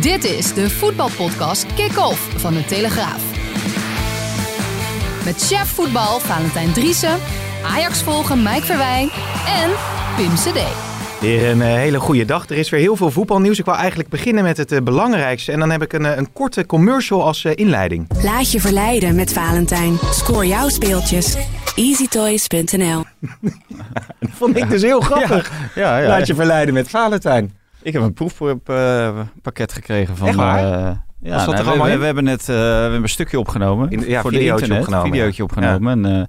Dit is de voetbalpodcast Kick-Off van de Telegraaf. Met chef voetbal Valentijn Driessen, Ajax volgen Mike Verwijn en Pim CD. Weer een eh, hele goede dag. Er is weer heel veel voetbalnieuws. Ik wil eigenlijk beginnen met het eh, belangrijkste. En dan heb ik een, eh, een korte commercial als eh, inleiding. Laat je verleiden met Valentijn. Scoor jouw speeltjes. EasyToys.nl Dat vond ik dus heel grappig. Ja, ja. Laat je verleiden met Valentijn. Ik heb een proefpakket gekregen van. Echt waar? eh, ja, nou, we, hebben net eh, we hebben een stukje opgenomen. In- ja, voor de internet, opgenomen, videootje ja. opgenomen. En eh,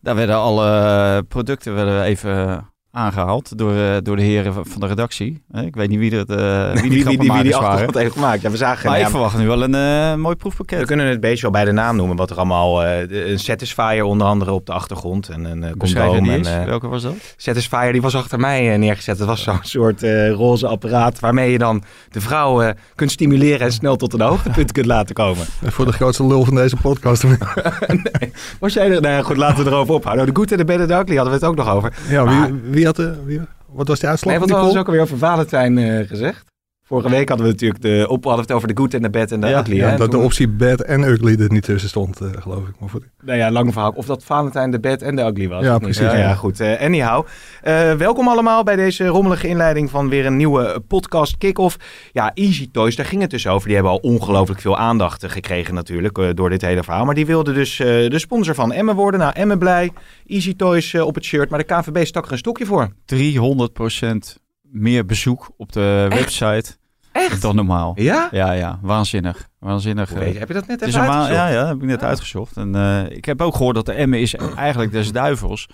daar werden alle producten werden even aangehaald door, eh, door de heren van de redactie. Ik weet niet wie, dat, eh wie die wie, wie, wie die waren. achtergrond heeft gemaakt. Ja, we zagen Maar ja, ik verwacht nu wel een eh, mooi proefpakket. We kunnen het beestje wel bij de naam noemen. Wat er allemaal... eh, een Satisfyer onder andere op de achtergrond. En een uh, condoom. En, Welke was dat? Satisfyer die was achter mij neergezet. Dat was zo'n soort eh, roze apparaat waarmee je dan de vrouw eh, kunt stimuleren en snel tot een hoogtepunt kunt laten komen. Voor de grootste lul van deze podcast. Was jij er? Nou goed, laten we erover ophouden. De Good en de Bad and the Ugly hadden we het ook nog over. ja, Maar- wie, wie had de, wie, wat was de uitslag Nee, hadden we dus ook alweer over Valentijn eh, gezegd? Vorige week hadden we natuurlijk de, op, hadden we het over de Good en de Bad en de Ja, Ugly. Ja, hè? dat de optie bad en ugly er niet tussen stond, eh, geloof ik. Maar voor, Nou ja, lang verhaal. Of dat Valentijn de Bad en de Ugly was. Ja, precies, Ja, ja. ja, goed. Eh, anyhow, Eh, welkom allemaal bij deze rommelige inleiding van weer een nieuwe podcast kick-off. Ja, Easy Toys, daar ging het dus over. Die hebben al ongelooflijk veel aandacht gekregen natuurlijk eh, door dit hele verhaal. Maar die wilden dus eh, de sponsor van Emmen worden. Nou, Emmen blij. Easy Toys op het shirt. Maar de KVB stak er een stokje voor. 300% meer bezoek op de Echt? website Echt? dan normaal. Ja? Ja, ja. Waanzinnig. Waanzinnig. Hoe eh, weet je? Heb je dat net even uitgezocht? ja, ja, heb ik net Ja. uitgezocht. En eh, ik heb ook gehoord dat de Emmen is eigenlijk des duivels.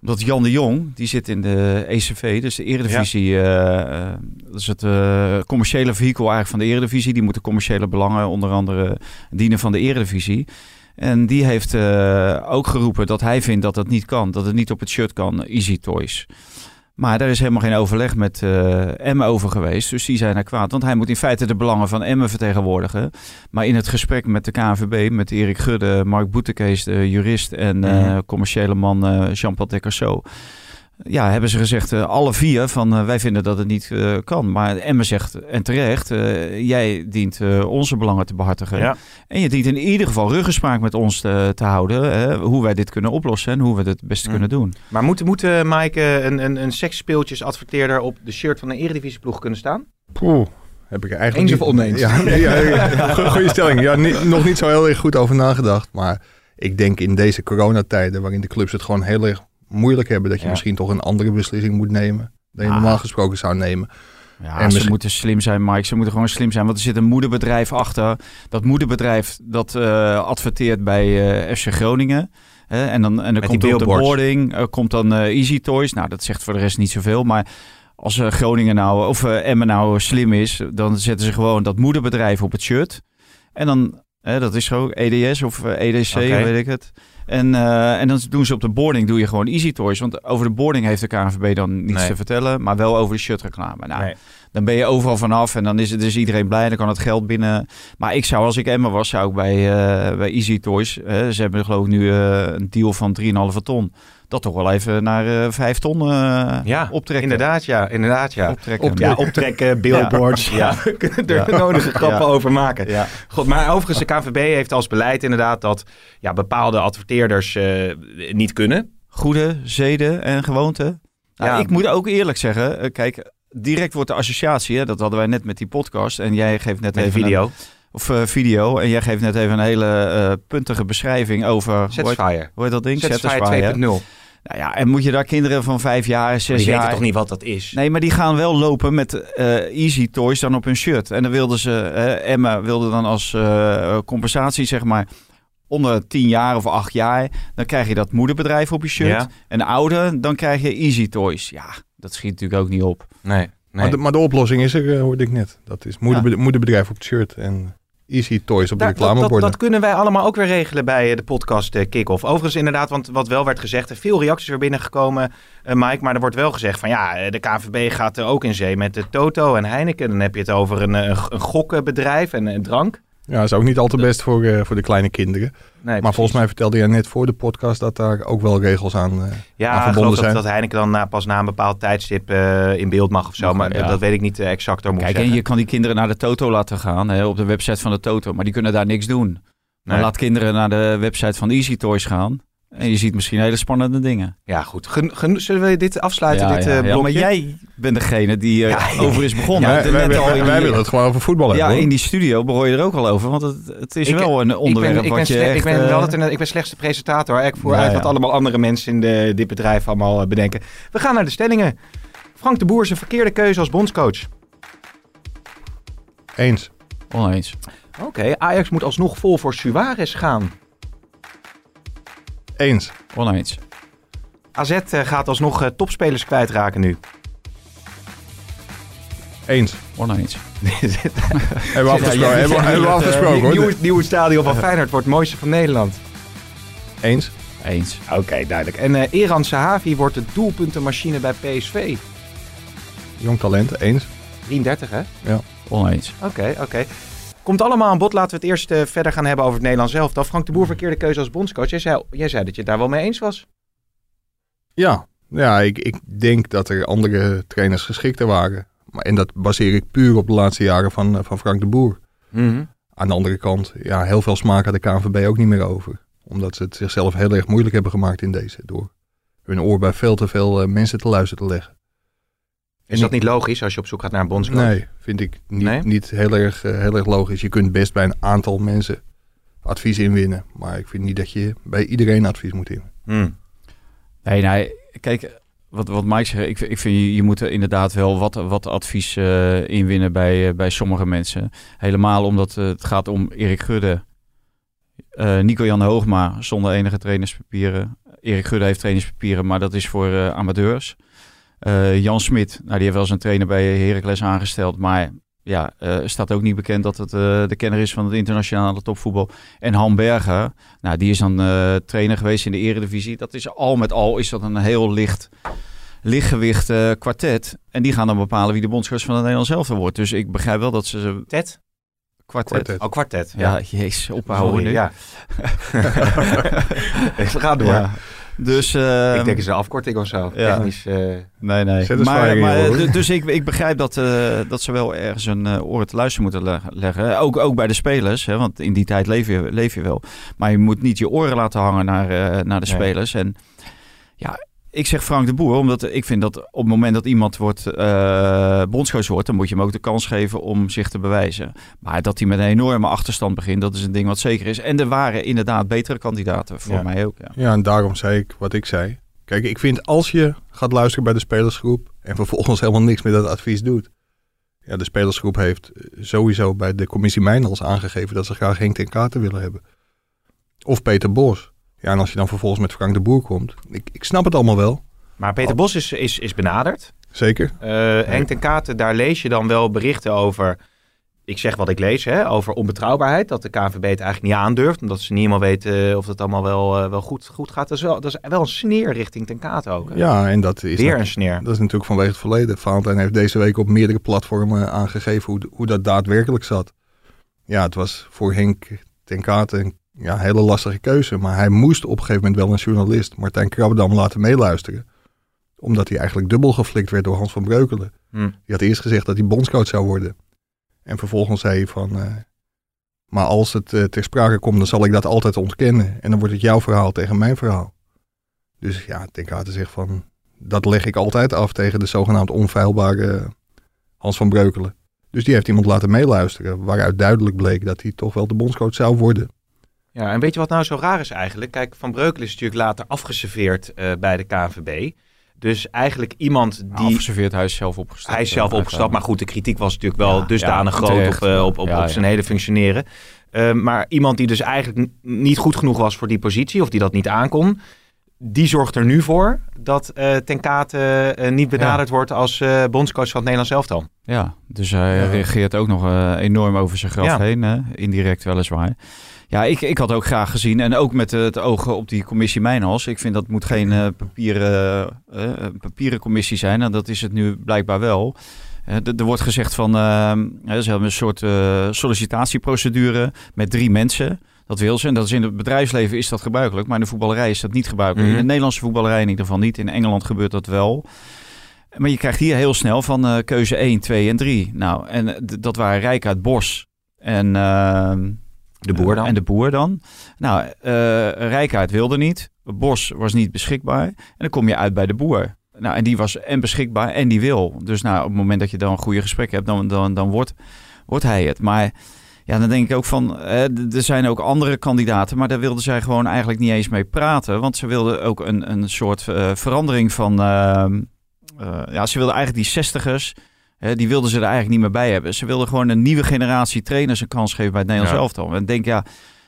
Omdat Jan de Jong, die zit in de ECV, dus de Eredivisie. eh, eh, dat is het commerciële vehikel eigenlijk van de Eredivisie. Die moet de commerciële belangen onder andere dienen van de Eredivisie. En die heeft ook geroepen dat hij vindt dat dat niet kan. Dat het niet op het shirt kan, Easy Toys. Maar daar is helemaal geen overleg met eh Emmen over geweest. Dus die zijn daar kwaad. Want hij moet in feite de belangen van Emmen vertegenwoordigen. Maar in het gesprek met de KNVB, met Erik Gudde, Mark Boetekees, de jurist en eh, Mhm. commerciële man eh, Jean-Paul Decasso. Ja, hebben ze gezegd, eh, alle vier, van eh, wij vinden dat het niet eh, kan. Maar Emmen zegt, en terecht, eh, jij dient eh, onze belangen te behartigen. Ja. En je dient in ieder geval ruggespraak met ons te, te houden. hè, hoe wij dit kunnen oplossen en hoe we het het beste Mhm. kunnen doen. Maar moet, moet Mike eh, een, een, een seksspeeltjes adverteerder op de shirt van een Eredivisieploeg kunnen staan? Poeh, heb ik er eigenlijk Eens niet- of oneens? Ja, nee, ja, ja, go- goeie stelling. Ja, niet- nog niet zo heel erg goed over nagedacht. Maar ik denk in deze coronatijden, waarin de clubs het gewoon heel erg moeilijk hebben, dat je Ja. misschien toch een andere beslissing moet nemen. Dan je Ah. normaal gesproken zou nemen. Ja, En ze misschien- moeten slim zijn, Mike. Ze moeten gewoon slim zijn. Want er zit een moederbedrijf achter. Dat moederbedrijf dat eh, adverteert bij eh, FC Groningen. En dan, en dan komt er op de boarding eh, komt dan Easy Toys. Nou, dat zegt voor de rest niet zoveel. Maar als Groningen nou, of Emmen nou slim is, dan zetten ze gewoon dat moederbedrijf op het shirt. En dan, dat is zo, EDS of EDC, Oké. weet ik het. En, eh, en dan doen ze op de boarding, doe je gewoon Easy Toys. Want over de boarding heeft de KNVB dan niets Nee. te vertellen. Maar wel over de shirtreclame. Nou, Nee. dan ben je overal vanaf en dan is, het, dus iedereen blij. Dan kan het geld binnen. Maar ik zou, als ik Emma was, zou ik bij, eh, bij Easy Toys... hè, ze hebben geloof ik nu eh, een deal van 3,5 ton. Dat toch wel even naar eh 5 ton eh, Ja, optrekken. Inderdaad, ja. Inderdaad, ja. Optrekken. Op, ja, optrekken, billboards. ja. we kunnen er Ja. nodige grappen Ja. over maken. Ja. God, maar overigens, de KNVB heeft als beleid inderdaad dat ja, bepaalde adverteerders eh, niet kunnen. Goede zeden en gewoonten. Nou, Ja. Ik moet ook eerlijk zeggen, kijk, direct wordt de associatie, hè, dat hadden wij net met die podcast. En jij geeft net Met even video. Een, of video. En jij geeft net even een hele puntige beschrijving over. Satisfyer. hoe heet dat ding? Satisfyer. 2.0. Nou ja, en moet je daar kinderen van vijf jaar, zes Die jaar... weten toch niet wat dat is? Nee, maar die gaan wel lopen met eh, Easy Toys dan op hun shirt. En dan wilden ze, eh, Emma wilde dan als eh, compensatie, zeg maar, onder tien jaar of acht jaar, dan krijg je dat moederbedrijf op je shirt. Ja. En ouder, dan krijg je Easy Toys. Ja, dat schiet natuurlijk ook niet op. Nee. Maar, de, maar de oplossing is er, hoorde ik net. Dat is moederbe- moederbedrijf op het shirt en Easy Toys op de Daar- dat, dat, reclameborden. dat kunnen wij allemaal ook weer regelen bij eh, de podcast eh, Kick-Off. Overigens inderdaad, want wat wel werd gezegd, er veel reacties weer binnengekomen, eh Mike. Maar er wordt wel gezegd van ja, de KNVB gaat er ook in zee met de Toto en Heineken. Dan heb je het over een, eh, een gokbedrijf en een drank. Ja, is ook niet al te best voor, eh, voor de kleine kinderen. Nee, maar volgens mij vertelde jij net voor de podcast dat daar ook wel regels aan, eh, aan Ja, ik verbonden geloof dat, zijn. dat Heineken dan na, pas na een bepaald tijdstip eh, in beeld mag of zo. Mag, Maar ja. dat weet ik niet exact door moet Kijk, en je kan die kinderen naar de Toto laten gaan hè, op de website van de Toto, maar die kunnen daar niks doen. Nee. laat kinderen naar de website van Easy Toys gaan en je ziet misschien hele spannende dingen. Ja, goed. Gen- gen- zullen we dit afsluiten, dit eh ja, blokje? maar jij bent degene die eh, Ja, over is begonnen. wij, willen het gewoon over voetbal Ja, hebben. hoor. in die studio behoor je er ook al over, want het, het is Ik- wel een onderwerp ik ben, ik ben, wat je echt... ik ben, eh, wel het, ik ben slechts de presentator. Ik voer Ja, uit ja. wat allemaal andere mensen in de, dit bedrijf allemaal bedenken. We gaan naar de stellingen. Frank de Boer is een verkeerde keuze als bondscoach. Eens. Oneens. Oké, Ajax moet alsnog vol voor Suarez gaan. Eens. Oneens. AZ eh, gaat alsnog eh, topspelers kwijtraken nu. Eens. Oneens. Hebben we afgesproken, jij- hebben, we- hebben we afgesproken hoor. Nieuwe, nieuwe stadion van Feyenoord wordt het mooiste van Nederland. Eens. Eens. Oké, duidelijk. En eh Eran Sahavi wordt de doelpuntenmachine bij PSV. Jong talent. Eens. 33 hè? Oneens. Oké, oké. Komt allemaal aan bod. Laten we het eerst eh, verder gaan hebben over het Nederlands elftal. Frank de Boer, verkeerde keuze als bondscoach. Jij zei, jij zei dat je het daar wel mee eens was. Ja, ja ik, ik denk dat er andere trainers geschikter waren. Maar, en dat baseer ik puur op de laatste jaren van, eh, van Frank de Boer. Aan de andere kant, ja, heel veel smaak had de KNVB ook niet meer over. Omdat ze het zichzelf heel erg moeilijk hebben gemaakt in deze. Door hun oor bij veel te veel eh, mensen te luisteren te leggen. Is dat niet logisch als je op zoek gaat naar een bondscoach? Nee, vind ik niet, Nee? niet heel, erg, eh, heel erg logisch. Je kunt best bij een aantal mensen advies inwinnen. Maar ik vind niet dat je bij iedereen advies moet inwinnen. Hmm. Nee, nee. Kijk, wat, wat Mike zegt, ik, ik vind je, je moet er inderdaad wel wat, wat advies eh, inwinnen bij, eh, bij sommige mensen. Helemaal omdat het gaat om Erik Gudde, eh, Nico-Jan Hoogma zonder enige trainerspapieren. Erik Gudde heeft trainerspapieren, maar dat is voor eh, amateurs. Eh, Jan Smit, nou, die heeft wel zijn trainer bij Heracles aangesteld, maar ja, eh, staat ook niet bekend dat het eh, de kenner is van het internationale topvoetbal. En Han Berger, nou, die is dan eh, trainer geweest in de eredivisie. Dat is al met al is dat een heel licht, lichtgewicht kwartet. En die gaan dan bepalen wie de bondscoach van het Nederlands elftal wordt. Dus ik begrijp wel dat ze ze Ted? kwartet. Kwartet. Oh, kwartet. Ja, jezus, ophouden Sorry, nu. ja. Gaan door. Ja. Dus, eh, Ik denk is een afkorting of zo. ja. Technisch. eh, Nee, nee. Maar, d- dus ik, ik begrijp dat, eh, dat ze wel ergens een eh, oren te luisteren moeten leg- leggen. Ook, ook bij de spelers, hè, want in die tijd leef je, leef je wel. Maar je moet niet je oren laten hangen naar, eh, naar de Nee. spelers. En ja, ik zeg Frank de Boer, omdat ik vind dat op het moment dat iemand wordt, eh bondscoach wordt, dan moet je hem ook de kans geven om zich te bewijzen. Maar dat hij met een enorme achterstand begint, dat is een ding wat zeker is. En er waren inderdaad betere kandidaten voor Ja. mij ook. Ja. Ja, en daarom zei ik wat ik zei. Kijk, ik vind als je gaat luisteren bij de spelersgroep en vervolgens helemaal niks met dat advies doet. Ja, de spelersgroep heeft sowieso bij de commissie Mijnals aangegeven dat ze graag Henk ten Katen willen hebben. Of Peter Bos. Ja, en als je dan vervolgens met Frank de Boer komt. Ik, ik snap het allemaal wel. Maar Peter Bos is, is, is benaderd. Zeker. Eh, Henk ten Katen, daar lees je dan wel berichten over. Ik zeg wat ik lees, hè, over onbetrouwbaarheid. Dat de KNVB het eigenlijk niet aandurft. Omdat ze niet helemaal weten eh, of het allemaal wel, eh, wel goed, goed gaat. Dat is, wel, dat is wel een sneer richting ten Katen ook. hè. Ja, en dat is, Weer een sneer. dat is natuurlijk vanwege het verleden. Valentijn heeft deze week op meerdere platformen aangegeven hoe, hoe dat daadwerkelijk zat. Ja, het was voor Henk ten Katen een ja, hele lastige keuze. Maar hij moest op een gegeven moment wel een journalist, Martijn Krabbedam, laten meeluisteren. Omdat hij eigenlijk dubbel geflikt werd door Hans van Breukelen. Hm. Die had eerst gezegd dat hij bondscoach zou worden. En vervolgens zei hij van... eh, maar als het eh, ter sprake komt, dan zal ik dat altijd ontkennen. En dan wordt het jouw verhaal tegen mijn verhaal. Dus ja, ten zegt van... Dat leg ik altijd af tegen de zogenaamd onfeilbare Hans van Breukelen. Dus die heeft iemand laten meeluisteren. Waaruit duidelijk bleek dat hij toch wel de bondscoach zou worden. Ja, en weet je wat nou zo raar is eigenlijk? Kijk, Van Breukelen is natuurlijk later afgeserveerd eh, bij de KNVB. Dus eigenlijk iemand die... Afgeserveerd, hij is zelf opgestapt. Hij is zelf Eh, opgestapt, maar goed, de kritiek was natuurlijk wel Ja, dusdanig ja, groot op, eh, op, op, Ja, op ja. zijn hele functioneren. Maar iemand die dus eigenlijk niet goed genoeg was voor die positie, of die dat niet aankon, die zorgt er nu voor dat eh Ten Kate eh, niet benaderd wordt als eh, bondscoach van het Nederlands elftal. Ja, dus hij Ja. reageert ook nog enorm over zijn graf Ja. heen. Hè? Indirect weliswaar. Ja, ik, ik had ook graag gezien. En ook met het oog op die commissie Mijnhals. Ik vind dat moet geen papieren, papieren commissie zijn. En dat is het nu blijkbaar wel. Er wordt gezegd van... eh, hè, ze hebben een soort sollicitatieprocedure met drie mensen. Dat wil ze. En dat is in het bedrijfsleven is dat gebruikelijk. Maar in de voetballerij is dat niet gebruikelijk. Mhm. In de Nederlandse voetballerij in ieder geval niet. In Engeland gebeurt dat wel. Maar je krijgt hier heel snel van eh, keuze 1, 2 en 3. Nou, en eh, dat waren Rijk uit Bos en... ehm, De boer dan. En de boer dan. Nou, eh Rijkaard wilde niet. Bos was niet beschikbaar. En dan kom je uit bij de boer. Nou, en die was en beschikbaar en die wil. Dus nou, op het moment dat je dan een goede gesprek hebt, dan, dan, dan wordt, wordt hij het. Maar ja, dan denk ik ook van, er zijn ook andere kandidaten, maar daar wilden zij gewoon eigenlijk niet eens mee praten. Want ze wilden ook een, een soort eh, verandering van, ehm, eh, ja, ze wilden eigenlijk die zestigers, hè, die wilden ze er eigenlijk niet meer bij hebben. Ze wilden gewoon een nieuwe generatie trainers een kans geven bij het Nederlands Ja. elftal. En ik denk, ja,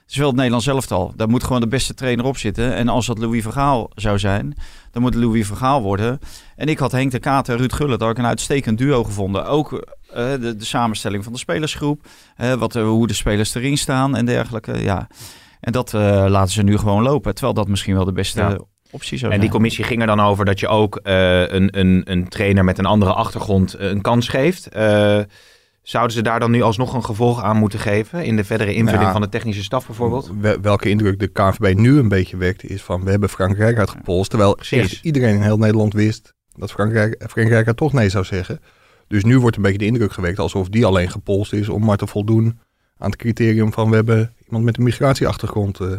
het is wel het Nederlands elftal. Daar moet gewoon de beste trainer op zitten. En als dat Louis Vergaal zou zijn, dan moet Louis Vergaal worden. En ik had Henk de Kaat en Ruud Gullit ook een uitstekend duo gevonden. Ook eh, de, de samenstelling van de spelersgroep. wat, eh, hoe de spelers erin staan en dergelijke. Ja. En dat eh, laten ze nu gewoon lopen. Terwijl dat misschien wel de beste Ja. optie zou En die zijn. commissie ging er dan over dat je ook een, een, een trainer met een andere achtergrond een kans geeft. Zouden ze daar dan nu alsnog een gevolg aan moeten geven? In de verdere invulling Ja. van de technische staf bijvoorbeeld? Wel- Welke indruk de KNVB nu een beetje wekt is van we hebben Frank Rijkaard gepolst. Terwijl Precies. iedereen in heel Nederland wist dat Frank, Rijk, Frank Rijkaard toch nee zou zeggen. Dus nu wordt een beetje de indruk gewekt alsof die alleen gepolst is om maar te voldoen aan het criterium van we hebben iemand met een migratieachtergrond. eh.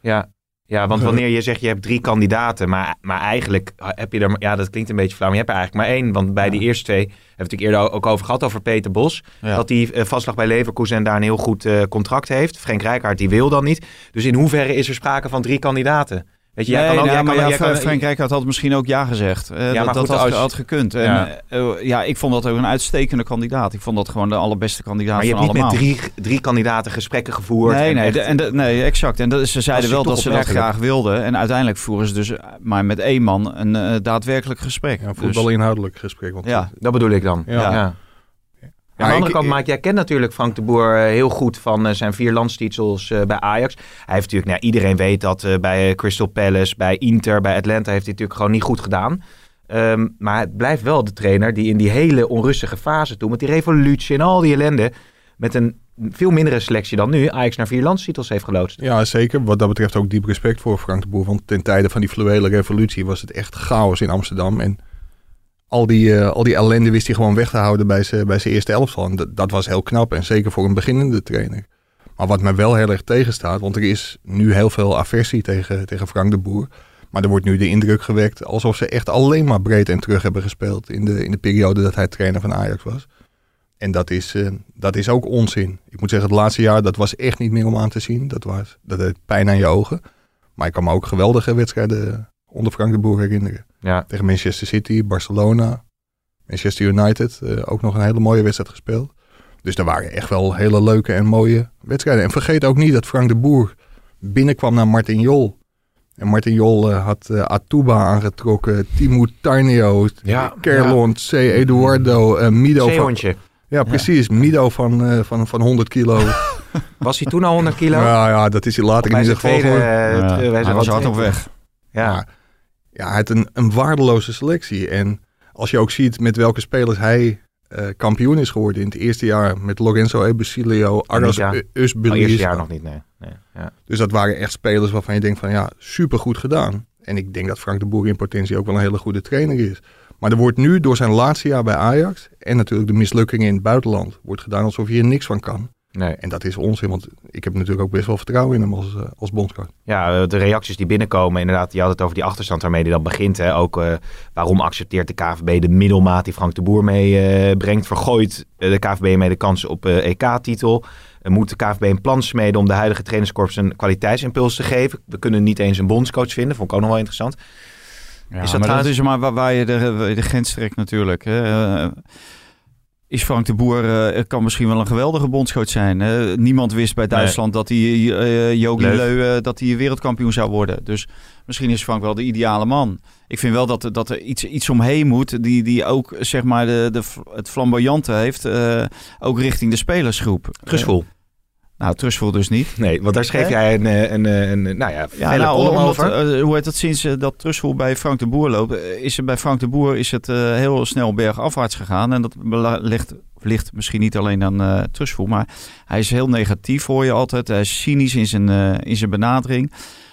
Ja. Ja, want wanneer je zegt je hebt drie kandidaten, maar, maar eigenlijk heb je er, ja dat klinkt een beetje flauw, maar je hebt er eigenlijk maar één. Want bij die eerste twee, hebben we het natuurlijk eerder ook over gehad, over Peter Bos. Ja. Dat die eh, vastlag bij Leverkusen en daar een heel goed eh, contract heeft. Frank Rijkaard die wil dan niet. Dus in hoeverre is er sprake van drie kandidaten? Weet je, jij Nee, kan ook, jij maar kan, ja, jij kan- Frank Rijkaard had misschien ook ja gezegd. Eh, Ja, maar dat had, als- had gekund. En, Ja. ja. ja, ik vond dat ook een uitstekende kandidaat. Ik vond dat gewoon de allerbeste kandidaat Maar je van hebt niet allemaal. met drie, drie kandidaten gesprekken gevoerd. Nee, en nee, echt- de- en de- nee, exact. En dat, ze zeiden wel dat ze dat graag wilden. En uiteindelijk voeren ze dus eh, maar met één man een eh, daadwerkelijk gesprek. Ja, Dus- voetbal inhoudelijk gesprek. Want Ja. Dat bedoel ik dan. Ja. Ja. Aan de andere ik- kant, Mike, jij kent natuurlijk Frank de Boer eh, heel goed van eh, zijn vier landstitels eh, bij Ajax. Hij heeft natuurlijk, nou, iedereen weet dat bij Crystal Palace, bij Inter, bij Atlanta heeft hij natuurlijk gewoon niet goed gedaan. Ehm, maar het blijft wel de trainer die in die hele onrustige fase toen, met die revolutie en al die ellende, met een veel mindere selectie dan nu, Ajax naar vier landstitels heeft geloodst. Ja, zeker. Wat dat betreft ook diep respect voor Frank de Boer. Want ten tijde van die fluwele revolutie was het echt chaos in Amsterdam. En al die, eh, al die ellende wist hij gewoon weg te houden bij zijn bij zijn eerste elftal. Dat was heel knap. En zeker voor een beginnende trainer. Maar wat mij wel heel erg tegenstaat, want er is nu heel veel aversie tegen, tegen Frank de Boer. Maar er wordt nu de indruk gewekt alsof ze echt alleen maar breed en terug hebben gespeeld in de, in de periode dat hij trainer van Ajax was. En dat is, eh, dat is ook onzin. Ik moet zeggen, het laatste jaar, dat was echt niet meer om aan te zien. Dat, was, dat deed pijn aan je ogen. Maar ik kan me ook geweldige wedstrijden onder Frank de Boer herinneren. Ja, Tegen Manchester City, Barcelona, Manchester United. eh, ook nog een hele mooie wedstrijd gespeeld. Dus er waren echt wel hele leuke en mooie wedstrijden. En vergeet ook niet dat Frank de Boer binnenkwam naar Martin Jol. En Martin Jol eh, had eh, Atuba aangetrokken, Timo Tarnio, Ja, Kerlon, C. Eduardo, eh, Mido van, zeehondje. ja, precies. Mido van, eh, van, van 100 kilo. Was hij toen al 100 kilo? ja, ja, dat is hij later in ieder zijn geval tweede... Ja, hij was hard op weg. Ja. Ja, hij had een, een waardeloze selectie. En als je ook ziet met welke spelers hij eh, kampioen is geworden in het eerste jaar. Met Lorenzo Ebesilio, Aras ja. U- Al eerste jaar nog niet, nee. nee. Ja. Dus dat waren echt spelers waarvan je denkt van ja, super goed gedaan. En ik denk dat Frank de Boer in potentie ook wel een hele goede trainer is. Maar er wordt nu door zijn laatste jaar bij Ajax en natuurlijk de mislukkingen in het buitenland, wordt gedaan alsof hij er niks van kan. Nee. En dat is onzin, want ik heb natuurlijk ook best wel vertrouwen in hem als, eh, als bondscoach. Ja, eh, de reacties die binnenkomen, inderdaad, je had het over die achterstand waarmee die dan begint. Hè. Ook eh, waarom accepteert de KVB de middelmaat die Frank de Boer meebrengt? Vergooit eh, de KVB mee de kans op eh, EK-titel? Moet de KVB een plan smeden om de huidige trainerskorps een kwaliteitsimpuls te geven? We kunnen niet eens een bondscoach vinden, vond ik ook nog wel interessant. Ja, Is dat maar dat is maar waar, waar je de, waar je de grens trekt natuurlijk. Hè. Eh, is Frank de Boer eh, kan misschien wel een geweldige bondscoach zijn. niemand wist bij Duitsland dat hij eh Jogi. Leu eh, dat hij wereldkampioen zou worden. Dus misschien is Frank wel de ideale man. Ik vind wel dat, er- dat er iets, iets omheen moet die, die ook zeg maar de, de, het flamboyante heeft, eh, ook richting de spelersgroep. Trustful. Eh, nou, Trustful dus niet. Nee, want daar schreef jij een, eh, een, een, een, nou ja, Ja, nou, omdat, over. eh, hoe heet dat, sinds eh, dat Trustful bij Frank de Boer loopt, eh, is er bij Frank de Boer is het eh, heel snel bergafwaarts gegaan. En dat ligt, ligt misschien niet alleen aan eh Trustful, maar hij is heel negatief voor je altijd. Hij is cynisch in zijn, eh, in zijn benadering.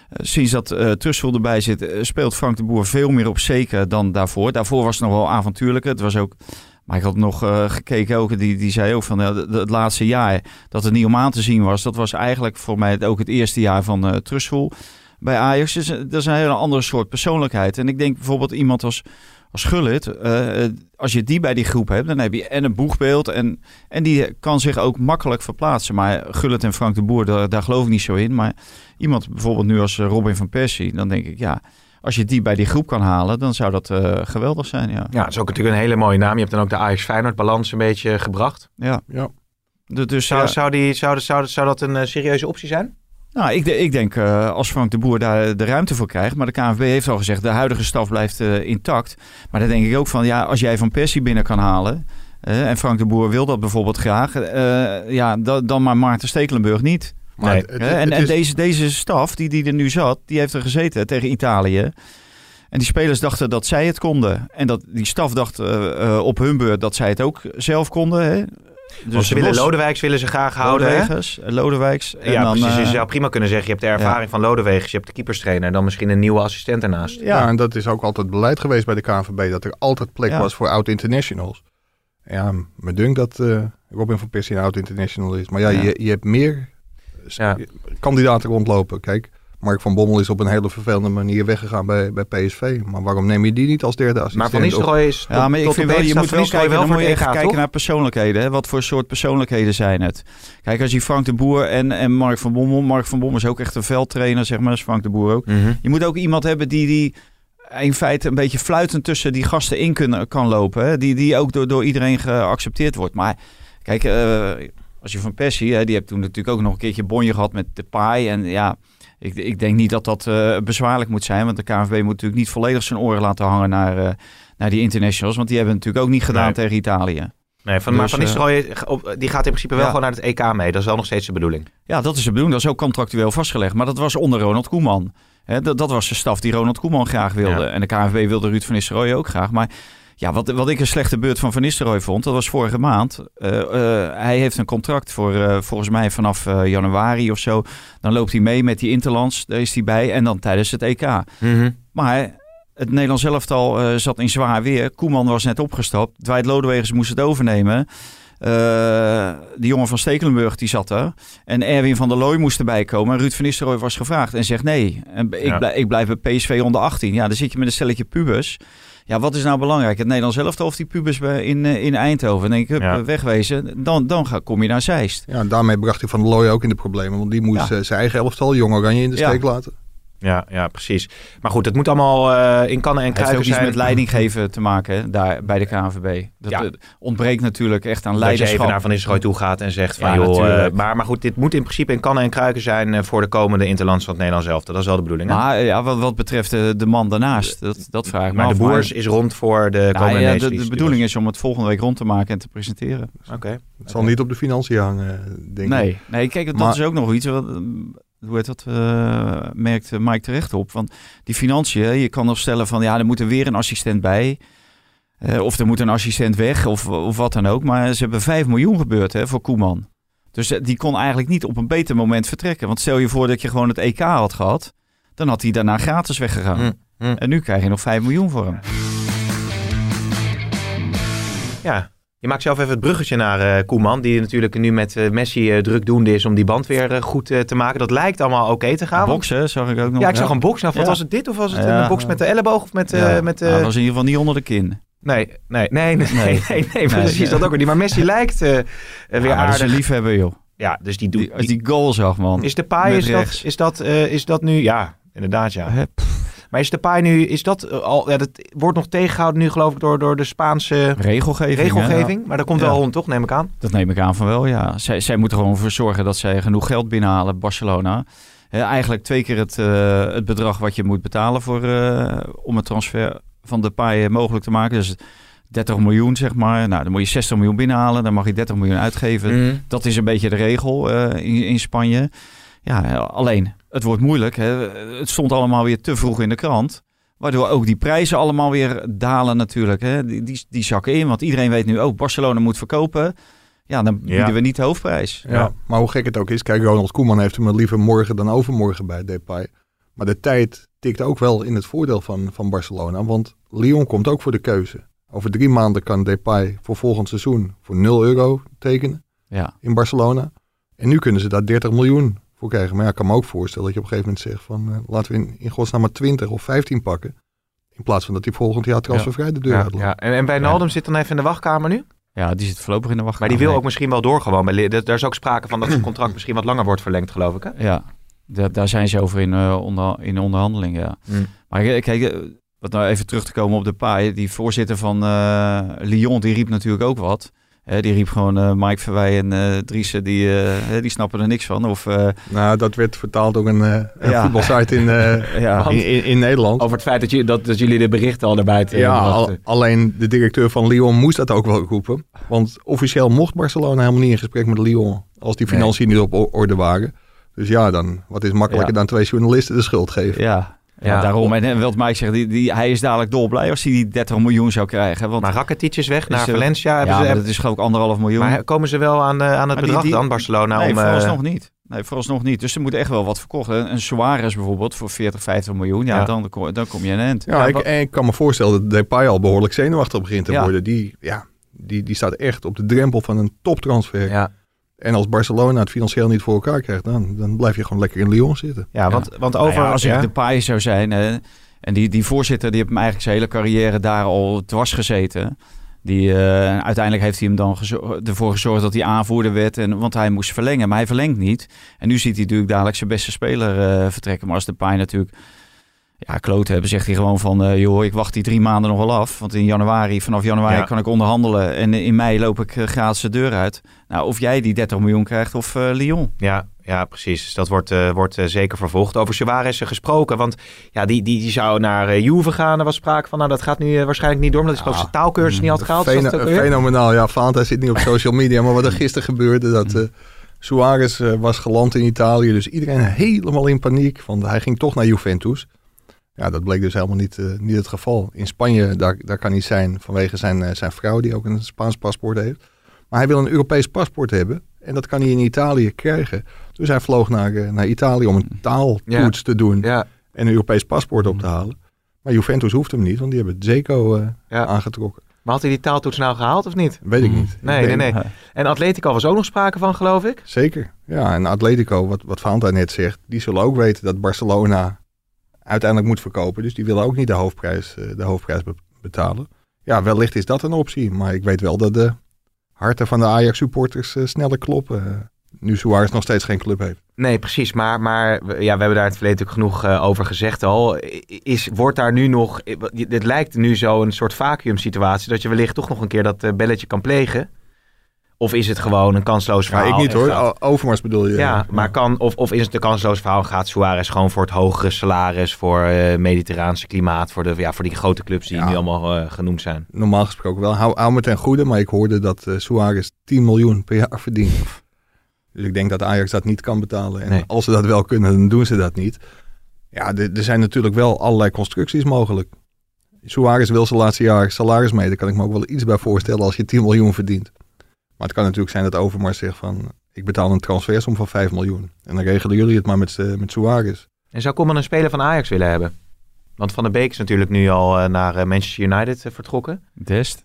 Eh, sinds dat eh Trustful erbij zit, eh, speelt Frank de Boer veel meer op zeker dan daarvoor. Daarvoor was het nog wel avontuurlijker. Het was ook... Maar ik had nog eh, gekeken ook, die, die zei ook van de- het laatste jaar dat het niet om aan te zien was. Dat was eigenlijk voor mij ook het eerste jaar van eh Trustful bij Ajax. Dus, eh, dat is een hele andere soort persoonlijkheid. En ik denk bijvoorbeeld iemand als, als Gullit, als je die bij die groep hebt, dan heb je en een boegbeeld en, en die kan zich ook makkelijk verplaatsen. Maar Gullit en Frank de Boer, daar, daar geloof ik niet zo in. Maar iemand bijvoorbeeld nu als Robin van Persie, dan denk ik ja, als je die bij die groep kan halen, dan zou dat eh, geweldig zijn. Ja. Ja, dat is ook natuurlijk een hele mooie naam. Je hebt dan ook de Ajax Feyenoord balans een beetje gebracht. Ja. Ja. Du- Dus Zou, ja, zou, die, zou, zou, zou dat een eh, serieuze optie zijn? Nou, ik, ik denk eh, als Frank de Boer daar de ruimte voor krijgt. Maar de KNVB heeft al gezegd, de huidige staf blijft eh, intact. Maar dan denk ik ook van, ja, als jij Van Persie binnen kan halen... eh, en Frank de Boer wil dat bijvoorbeeld graag... eh, ja, da- dan maar Maarten Stekelenburg niet. Maar Nee. het- het- Hè? en het en is- deze, deze staf, die, die er nu zat, die heeft er gezeten tegen Italië. En die spelers dachten dat zij het konden. En dat die staf dacht eh, eh, op hun beurt dat zij het ook zelf konden. Hè? Dus ze willen Lodewijks willen ze graag houden. hè? Lodewijkers, eh, Lodewijks. En Ja, dan, precies. je zou prima kunnen zeggen, je hebt de ervaring van Lodewijks, je hebt de keeperstrainer en dan misschien een nieuwe assistent ernaast. ja. Ja, en dat is ook altijd beleid geweest bij de KNVB, dat er altijd plek Ja. was voor oud-internationals. Ja, me dunkt dat eh, Robin van Persie een oud-international is. Maar ja, Ja. Je, je hebt meer Ja. kandidaten rondlopen. Kijk, Mark van Bommel is op een hele vervelende manier weggegaan bij, bij PSV. Maar waarom neem je die niet als derde assistent? Maar Van Nistelrooy is Ja, maar ik vind wel, je moet wel kijken, dan moet je echt kijken toch? naar persoonlijkheden. Hè? Wat voor soort persoonlijkheden zijn het? Kijk, als je Frank de Boer en, en Mark van Bommel... Mark van Bommel is ook echt een veldtrainer, zeg maar. Is Frank de Boer ook. Mhm. Je moet ook iemand hebben die, die in feite een beetje fluitend tussen die gasten in kunnen, kan lopen. Hè? Die, die ook door, door iedereen geaccepteerd wordt. Maar kijk, eh, als je van Persie... Hè, die hebt toen natuurlijk ook nog een keertje bonje gehad met de paai. En ja... Ik, ik denk niet dat dat eh, bezwaarlijk moet zijn. Want de KNVB moet natuurlijk niet volledig zijn oren laten hangen naar, eh, naar die internationals. Want die hebben het natuurlijk ook niet gedaan Nee. tegen Italië. Nee, van, maar Dus, Van eh, Nistelrooy op- die gaat in principe wel ja. gewoon naar het EK mee. Dat is wel nog steeds de bedoeling. Ja, dat is de bedoeling. Dat is ook contractueel vastgelegd. Maar dat was onder Ronald Koeman. Hè, dat, dat was de staf die Ronald Koeman graag wilde. Ja. En de KNVB wilde Ruud van Nistelrooy ook graag. Maar ja, wat, wat ik een slechte beurt van Van Nistelrooy vond, dat was vorige maand. Eh, eh, hij heeft een contract voor eh, volgens mij vanaf januari of zo. Dan loopt hij mee met die Interlands. Daar is hij bij. En dan tijdens het EK. Maar het Nederlands elftal zat in zwaar weer. Koeman was net opgestapt. Dwight Lodewegers moest het overnemen. Eh, de jongen van Stekelenburg die zat er. En Erwin van der Looy moest erbij komen. En Ruud van Nistelrooy was gevraagd en zegt nee. En ik, Ja. blijf, ik blijf bij PSV onder 18. Ja, dan zit je met een stelletje pubers. Ja, wat is nou belangrijk? Het Nederlands elftal of die pubers in, eh, in Eindhoven? Dan denk ik, hup, Ja. wegwezen. Dan, dan ga, kom je naar Zeist. Ja, daarmee bracht hij Van der Looy ook in de problemen. Want die moest Ja. eh, zijn eigen elftal, Jong Oranje, in de Ja. steek laten. Ja, ja, precies. Maar goed, het moet allemaal eh, in kannen en Het heeft ook kruiken iets zijn. met leiding geven te maken hè, daar bij de KNVB. Dat Ja. eh, ontbreekt natuurlijk echt aan Dat je even leiderschap. naar Van Nistelrooy toe gaat en zegt van Ja, joh, eh, maar, maar goed, dit moet in principe in kannen en kruiken zijn voor de komende Interlands van het Nederlands elftal. Dat is wel de bedoeling. hè? Maar ja, wat, wat betreft de, de man daarnaast, dat, dat vraag ik me maar af. de boers is rond voor de Nou, komende ja, de, de bedoeling is om het volgende week rond te maken en te presenteren. Oké. Het zal niet op de financiën hangen, denk ik. Nee, nee kijk, dat Maar- is ook nog iets. Wat, hoe heet dat? eh, merkt eh, Mike terecht op. Want die financiën, je kan nog stellen van ja, er moet er weer een assistent bij. Eh, of er moet een assistent weg, of, of wat dan ook. Maar ze hebben 5 miljoen gebeurd hè, voor Koeman. Dus die kon eigenlijk niet op een beter moment vertrekken. Want stel je voor dat je gewoon het EK had gehad, dan had hij daarna gratis weggegaan. Hm, hm. En nu krijg je nog 5 miljoen voor hem. Ja, je maakt zelf even het bruggetje naar eh, Koeman, die natuurlijk nu met eh, Messi eh, drukdoende is om die band weer goed te maken. Dat lijkt allemaal oké te gaan. Boksen zag ik ook nog. Ja, ik zag een box. Nou, wat was het dit of was het een box met de elleboog of met... met nou, dat was in ieder geval niet onder de kin. Nee, nee, nee, nee, nee, precies dat ook niet. Maar Messi lijkt weer dat aardig. een liefhebber, joh. Ja, dus die doet... Die, als die goal zag, man. is de paai, is dat, is, dat, is dat nu... Ja, inderdaad, ja. Maar is de paai nu, is dat eh, al, ja, dat wordt nog tegengehouden nu geloof ik door, door de Spaanse Regelgeving. regelgeving. Maar dat komt Ja. wel rond, toch, neem ik aan? Dat neem ik aan van wel, ja. Zij, zij moeten er gewoon voor zorgen dat zij genoeg geld binnenhalen, Barcelona. Eigenlijk twee keer het, eh, het bedrag wat je moet betalen voor, eh, om het transfer van de paai mogelijk te maken. Dus 30 miljoen, zeg maar. Nou, dan moet je 60 miljoen binnenhalen. Dan mag je 30 miljoen uitgeven. Mhm. Dat is een beetje de regel eh, in, in Spanje. Ja, alleen, het wordt moeilijk. Hè. Het stond allemaal weer te vroeg in de krant. Waardoor ook die prijzen allemaal weer dalen natuurlijk. Hè. Die, die, die zakken in, want iedereen weet nu ook... Barcelona moet verkopen. Ja, dan Ja. bieden we niet de hoofdprijs. Ja. Maar hoe gek het ook is, kijk, Ronald Koeman heeft hem liever morgen dan overmorgen bij Depay. Maar de tijd tikt ook wel in het voordeel van, van Barcelona, want Lyon komt ook voor de keuze. Over drie maanden kan Depay voor volgend seizoen voor 0 euro tekenen Ja, in Barcelona. En nu kunnen ze daar 30 miljoen voor krijgen. Maar ja, ik kan me ook voorstellen dat je op een gegeven moment zegt van eh, laten we in, in godsnaam maar 20 of 15 pakken. In plaats van dat hij volgend jaar transfervrij de deur Ja, uitloopt. ja. En, en bij Naldum zit dan even in de wachtkamer nu? ja, die zit voorlopig in de Maar wachtkamer. die wil ook misschien wel door gewoon. Daar is ook sprake van dat zijn contract misschien wat langer wordt verlengd, geloof ik. Hè? Ja, daar, daar zijn ze over in, eh, onder, in onderhandeling, ja. Mm. Maar kijk, eh, wat nou even terug te komen op de paai. Die voorzitter van eh, Lyon, die riep natuurlijk ook wat. Hè, die riep gewoon eh, Mike Verwij en eh Driessen, die, eh, hè, die snappen er niks van. Of, eh, Nou, dat werd vertaald door een, eh, een Ja. voetbalsite in, eh, ja, in, in, in Nederland. Over het feit dat, je, dat, dat jullie de berichten al erbij te Ja, al- alleen de directeur van Lyon moest dat ook wel roepen. Want officieel mocht Barcelona helemaal niet in gesprek met Lyon. Als die financiën niet op orde waren. Dus ja, dan wat is makkelijker Ja. dan twee journalisten de schuld geven. ja, ja, Ja. daarom. En, en wat Mike zegt, die, die, hij is dadelijk dolblij als hij die 30 miljoen zou krijgen. Want Maar Rakitic is weg naar Is, Valencia. Hebben ja, ze, maar dat is geloof ik anderhalf miljoen. maar komen ze wel aan, eh, aan het Maar bedrag die- dan, Barcelona? nee, om, eh, vooralsnog niet. Nee, vooralsnog niet. Dus er moet echt wel wat verkocht. worden. Een Suarez bijvoorbeeld voor 40, 50 miljoen. Ja, Ja. Dan, kom- dan kom je aan een eind. Ja, Ja, ik, en ik kan me voorstellen dat Depay al behoorlijk zenuwachtig begint te Ja. worden. Die, ja, die, die staat echt op de drempel van een toptransfer. ja. En als Barcelona het financieel niet voor elkaar krijgt, dan, dan blijf je gewoon lekker in Lyon zitten. Ja, want, want Nou over... ja, als ik de paai zou zijn. hè, en die, die voorzitter die heeft hem eigenlijk zijn hele carrière daar al dwars gezeten. Die, eh, en uiteindelijk heeft hij hem dan gezo- ervoor gezorgd dat hij aanvoerder werd. En, want hij moest verlengen, maar hij verlengt niet. En nu ziet hij natuurlijk dadelijk zijn beste speler eh, vertrekken. Maar als de paai natuurlijk ja, kloot hebben, zegt hij gewoon van... eh, joh, ik wacht die drie maanden nog wel af. Want in januari, vanaf januari Ja. kan ik onderhandelen. En in mei loop ik eh, gratis de deur uit. Nou, of jij die 30 miljoen krijgt of eh, Lyon. Ja, ja, precies. Dus dat wordt, eh, wordt zeker vervolgd. Over Suarez gesproken, want ja, die, die, die zou naar eh, Juve gaan. Er was sprake van, nou dat gaat nu waarschijnlijk niet door. Omdat hij ik zijn taalkursus niet had gehaald. Het ook weer? fenomenaal. Ja, Valentijn zit niet op social media. Maar wat er gisteren gebeurde, dat eh Suarez eh, was geland in Italië. Dus iedereen helemaal in paniek. Want hij ging toch naar Juventus. Ja, dat bleek dus helemaal niet, eh, niet het geval. In Spanje, daar, daar kan hij zijn vanwege zijn, eh, zijn vrouw, die ook een Spaans paspoort heeft. Maar hij wil een Europees paspoort hebben. En dat kan hij in Italië krijgen. Dus hij vloog naar, eh, naar Italië om een taaltoets te doen. Ja, En een Europees paspoort op te halen. Maar Juventus hoeft hem niet, want die hebben Zeko ja. aangetrokken. Maar had hij die taaltoets nou gehaald of niet? Weet ik niet. Nee, Ik nee, nee. En Atletico was ook nog sprake van, geloof ik. Zeker. Ja, en Atletico, wat, wat Valentijn net zegt, die zullen ook weten dat Barcelona uiteindelijk moet verkopen. Dus die willen ook niet de hoofdprijs, eh, de hoofdprijs be- betalen. Ja, wellicht is dat een optie. Maar ik weet wel dat de harten van de Ajax-supporters eh, sneller kloppen. eh, nu Suarez nog steeds geen club heeft. Nee, precies. Maar, maar ja, we hebben daar in het verleden natuurlijk genoeg over gezegd al. Is, wordt daar nu nog... Dit lijkt nu zo een soort vacuüm-situatie... dat je wellicht toch nog een keer dat belletje kan plegen. Of is het gewoon een kansloos Ja, verhaal? ik niet hoor. gaat- Overmars bedoel je. Ja, maar kan, of, of is het een kansloos verhaal? Gaat Suarez gewoon voor het hogere salaris, voor eh mediterraanse klimaat, voor, de, ja, voor die grote clubs die Ja. nu allemaal eh, genoemd zijn? Normaal gesproken wel. Hou, hou me ten goede, maar ik hoorde dat eh, Suarez 10 miljoen per jaar verdient. Dus ik denk dat Ajax dat niet kan betalen. En Nee. als ze dat wel kunnen, dan doen ze dat niet. Ja, er er zijn natuurlijk wel allerlei constructies mogelijk. Suarez wil zijn laatste jaar salaris mee. Daar kan ik me ook wel iets bij voorstellen als je 10 miljoen verdient. Maar het kan natuurlijk zijn dat Overmars zegt van... ik betaal een transfersom van 5 miljoen. En dan regelen jullie het maar met, eh, met Suarez. En zou Koeman een speler van Ajax willen hebben? Want Van der Beek is natuurlijk nu al eh, naar eh, Manchester United vertrokken. Dest.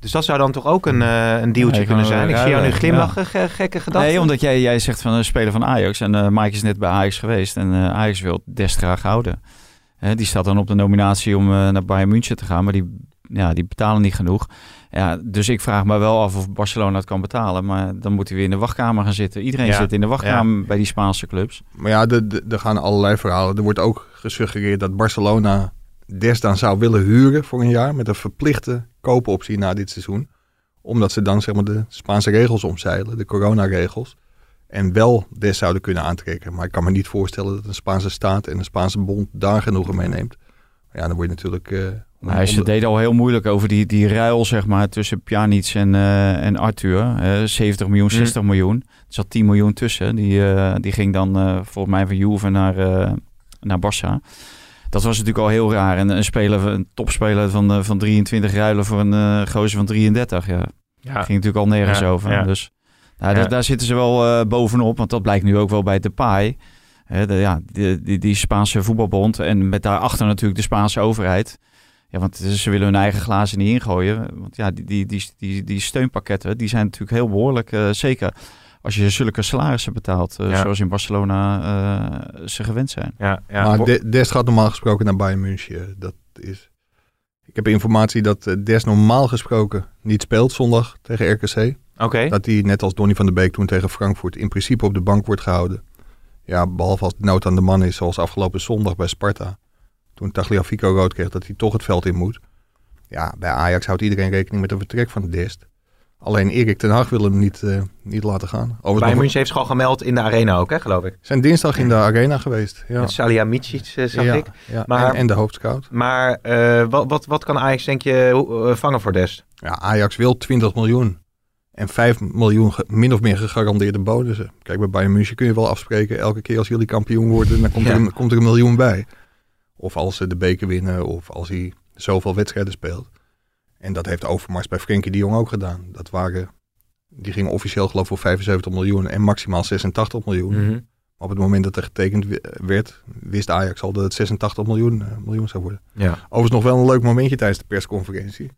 Dus dat zou dan toch ook een, eh een dealtje Ja, kunnen zijn? Ik zie jou nu glimlachen, ge- gekke gedachten. Nee, omdat jij, jij zegt van een speler van Ajax. En eh Mike is net bij Ajax geweest. En Ajax wil Dest graag houden. Hè, die staat dan op de nominatie om naar Bayern München te gaan. Maar die, ja, die betalen niet genoeg. Ja, dus ik vraag me wel af of Barcelona het kan betalen. Maar dan moet hij weer in de wachtkamer gaan zitten. Iedereen Ja, zit in de wachtkamer bij die Spaanse clubs. Maar ja, de- de- er gaan allerlei verhalen. Er wordt ook gesuggereerd dat Barcelona Des dan zou willen huren voor een jaar met een verplichte koopoptie na dit seizoen. Omdat ze dan zeg maar de Spaanse regels omzeilen, de coronaregels. En wel Des zouden kunnen aantrekken. Maar ik kan me niet voorstellen dat een Spaanse staat en een Spaanse bond daar genoegen mee neemt. Ja, dan word je natuurlijk... eh, Nou, ze deden al heel moeilijk over die, die ruil zeg maar, tussen Pjanic en, eh, en Arthur. Eh, 70 miljoen, 60 miljoen. Er zat 10 miljoen tussen. Die, eh, die ging dan eh, volgens mij van Juve naar, naar Barça. Dat was natuurlijk al heel raar. En een, speler, een topspeler van, van 23 ruilen voor een gozer van 33. Ja, Ja. ging natuurlijk al nergens Ja, over. ja. Dus nou, daar, zitten ze wel bovenop. Want dat blijkt nu ook wel bij Depay. Hè, de, ja, die, die, die Spaanse voetbalbond. En met daarachter natuurlijk de Spaanse overheid. Ja, want ze willen hun eigen glazen niet ingooien. Want ja, die, die, die, die, die steunpakketten die zijn natuurlijk heel behoorlijk. eh, zeker als je zulke salarissen betaalt. eh, Ja. Zoals in Barcelona eh, ze gewend zijn. Ja, ja. maar De- Des gaat normaal gesproken naar Bayern München. Dat is... Ik heb informatie dat Des normaal gesproken niet speelt zondag tegen RKC. Oké. Dat hij, net als Donny van der Beek toen tegen Frankfurt, in principe op de bank wordt gehouden. Ja, behalve als de nood aan de man is, zoals afgelopen zondag bij Sparta. Toen Tagliafico rood kreeg, dat hij toch het veld in moet. Ja, bij Ajax houdt iedereen rekening met een vertrek van de Dest. Alleen Erik ten Hag wil hem niet, eh, niet laten gaan. Bayern nog- München heeft zich al gemeld in de arena ook, hè, geloof ik. zijn dinsdag in de arena geweest. Ja, Met Salihamidzic, eh, zag ja, ik. ja. Maar- En, en de hoofdscout. Maar eh, wat, wat, wat kan Ajax, denk je, vangen voor Dest? Ja, Ajax wil 20 miljoen. En 5 miljoen min of meer gegarandeerde bonussen. Kijk, bij Bayern München kun je wel afspreken. Elke keer als jullie kampioen worden, dan komt, er, een, komt er een miljoen bij. Of als ze de beker winnen, of als hij zoveel wedstrijden speelt. En dat heeft Overmars bij Frenkie de Jong ook gedaan. Dat waren, die gingen officieel geloof ik voor 75 miljoen en maximaal 86 miljoen. Mhm. Maar op het moment dat er getekend werd, wist Ajax al dat het 86 miljoen, eh, miljoen zou worden. Ja. Overigens nog wel een leuk momentje tijdens de persconferentie.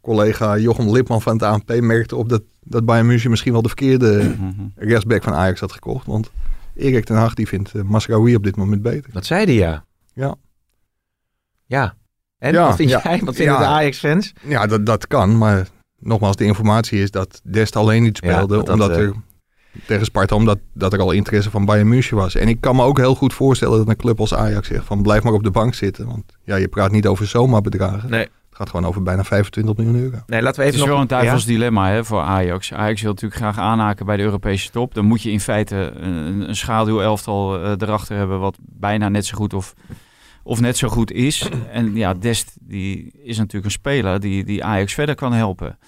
Collega Jochem Lipman van het ANP merkte op dat, dat Bayern München misschien wel de verkeerde Mhm. rechtsback van Ajax had gekocht. Want Erik ten Hag die vindt uh, Masraoui op dit moment beter. Dat zei hij, ja. Ja. Ja. En Ja, wat vind ja. jij? Wat vinden Ja. de Ajax-fans? Ja, dat, dat kan. Maar nogmaals, de informatie is dat Dest alleen niet speelde. dat dat, omdat eh, er tegen Sparta, omdat dat er al interesse van Bayern München was. En ik kan me ook heel goed voorstellen dat een club als Ajax zegt van blijf maar op de bank zitten. Want ja, je praat niet over zomaar bedragen. Nee. Het gaat gewoon over bijna 25 miljoen euro. Nee, laten we Het even is nog... wel een duivels Ja? dilemma hè, voor Ajax. Ajax wil natuurlijk graag aanhaken bij de Europese top. Dan moet je in feite een, een schaduwelftal eh, erachter hebben... wat bijna net zo goed of, of net zo goed is. En ja, Dest die is natuurlijk een speler die, die Ajax verder kan helpen.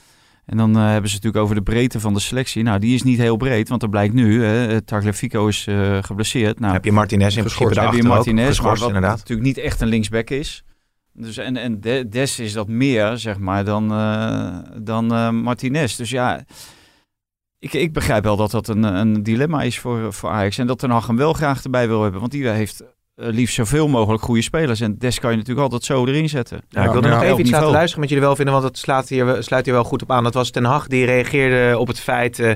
En dan eh, hebben ze natuurlijk over de breedte van de selectie. Nou, die is niet heel breed, want er blijkt nu... hè, Tagliafico is eh, geblesseerd. Nou, heb je Martinez in principe heb je. Martinez, maar Geschorst, wat inderdaad. natuurlijk niet echt een linksback is. Dus en, en De- Des is dat meer, zeg maar, dan, eh, dan eh, Martinez. Dus ja, ik, ik begrijp wel dat dat een, een dilemma is voor, voor Ajax. En dat Ten Hag hem wel graag erbij wil hebben. Want die heeft eh, liefst zoveel mogelijk goede spelers. En Des kan je natuurlijk altijd zo erin zetten. Ja, ik wilde Ja, nog even iets laten luisteren met jullie wel vinden, want het slaat hier, sluit hier wel goed op aan. Dat was Ten Hag die reageerde op het feit eh,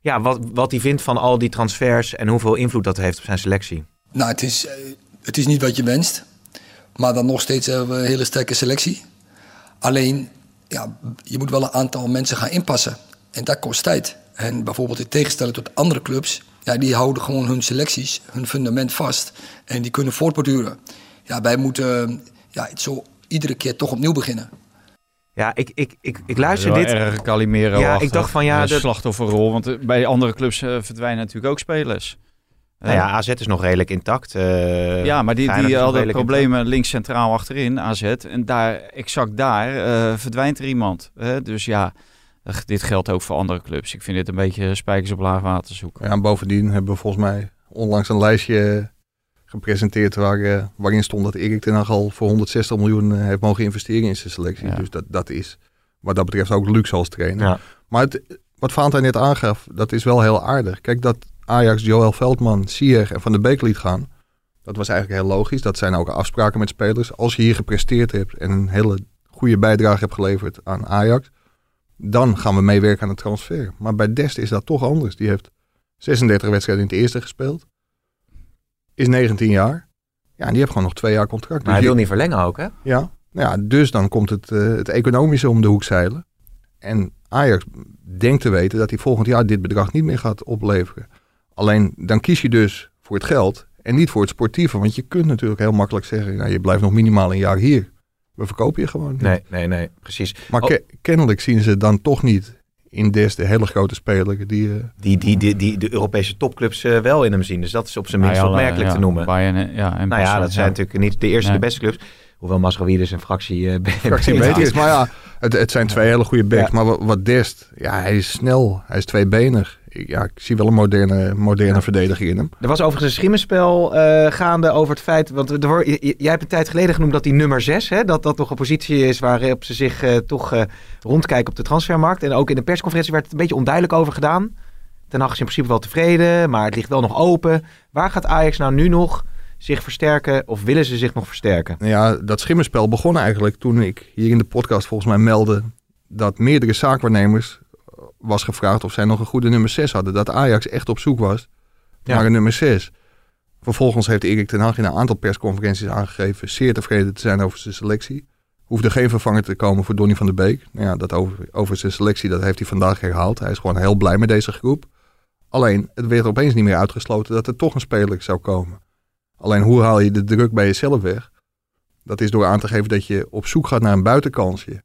ja, wat, wat hij vindt van al die transfers en hoeveel invloed dat heeft op zijn selectie. Nou, het is, eh, het is niet wat je wenst. Maar dan nog steeds hebben we een hele sterke selectie. Alleen, ja, je moet wel een aantal mensen gaan inpassen. En dat kost tijd. En bijvoorbeeld in tegenstelling tot andere clubs... Ja, die houden gewoon hun selecties, hun fundament vast. En die kunnen voortborduren. Ja, wij moeten ja, zo iedere keer toch opnieuw beginnen. Ja, ik, ik, ik, ik luister dit. erg Calimero Ja, ik dacht van, ja, dat- slachtofferrol. Want eh, bij andere clubs eh, verdwijnen natuurlijk ook spelers. Nou ja, AZ is nog redelijk intact. eh, Ja, maar die, die hadden problemen links centraal achterin, AZ. En daar, exact daar eh, verdwijnt er iemand. Hè? Dus ja, dit geldt ook voor andere clubs. Ik vind dit een beetje spijkers op laag water zoeken. Ja, en bovendien hebben we volgens mij onlangs een lijstje gepresenteerd waar, eh, waarin stond dat Erik ten Hag al voor 160 miljoen eh, heeft mogen investeren in zijn selectie. Ja. Dus dat, dat is wat dat betreft ook luxe als trainer. Ja. Maar het, wat Valentijn net aangaf, dat is wel heel aardig. Kijk, dat Ajax, Joël Veldman, Sier en Van der Beek liet gaan. Dat was eigenlijk heel logisch. Dat zijn ook afspraken met spelers. Als je hier gepresteerd hebt en een hele goede bijdrage hebt geleverd aan Ajax, dan gaan we meewerken aan de transfer. Maar bij Dest is dat toch anders. Die heeft 36 wedstrijden in het eerste gespeeld. Is 19 jaar. Ja, en die heeft gewoon nog twee jaar contract. Maar hij Dus wil die- niet verlengen ook, hè? ja, nou ja, dus dan komt het, eh, het economische om de hoek zeilen. En Ajax denkt te weten dat hij volgend jaar dit bedrag niet meer gaat opleveren. Alleen dan kies je dus voor het geld En niet voor het sportieve, want je kunt natuurlijk heel makkelijk zeggen, nou, je blijft nog minimaal een jaar hier. We verkopen je gewoon. niet. Nee, nee, nee, precies. Maar Oh. ke- kennelijk zien ze dan toch niet in Des de hele grote speler die... eh, Die, die, die, die de Europese topclubs eh, wel in hem zien. Dus dat is op zijn minst Nou opmerkelijk ja, te noemen. Bayern, en- ja, en nou ja, dat zijn natuurlijk niet de eerste Nee. de beste clubs. Hoewel Masraoui een fractie eh, fractie beter is. Maar ja, het, het zijn twee hele goede backs. Ja. Maar wat, wat Dest, ja, hij is snel. Hij is tweebenig. Ja, ik zie wel een moderne, moderne Ja. verdediger in hem. Er was overigens een schimmenspel eh, gaande over het feit... Want er, jij hebt een tijd geleden genoemd dat die nummer 6... Hè, dat dat toch een positie is waarop ze zich eh, toch eh, rondkijken op de transfermarkt. En ook in de persconferentie werd het een beetje onduidelijk over gedaan. Ten Hag is in principe wel tevreden, maar het ligt wel nog open. Waar gaat Ajax nou nu nog zich versterken of willen ze zich nog versterken? Ja, dat schimmenspel begon eigenlijk toen ik hier in de podcast volgens mij meldde... dat meerdere zaakwaarnemers eh, was gevraagd of zij nog een goede nummer 6 hadden. Dat Ajax echt op zoek was Ja. naar een nummer 6. Vervolgens heeft Erik ten Hag in een aantal persconferenties aangegeven... zeer tevreden te zijn over zijn selectie. Hoefde geen vervanger te komen voor Donny van der Beek. Nou ja, dat over, over zijn selectie dat heeft hij vandaag herhaald. Hij is gewoon heel blij met deze groep. Alleen, het werd opeens niet meer uitgesloten dat er toch een speler zou komen. Alleen, hoe haal je de druk bij jezelf weg? Dat is door aan te geven dat je op zoek gaat naar een buitenkansje.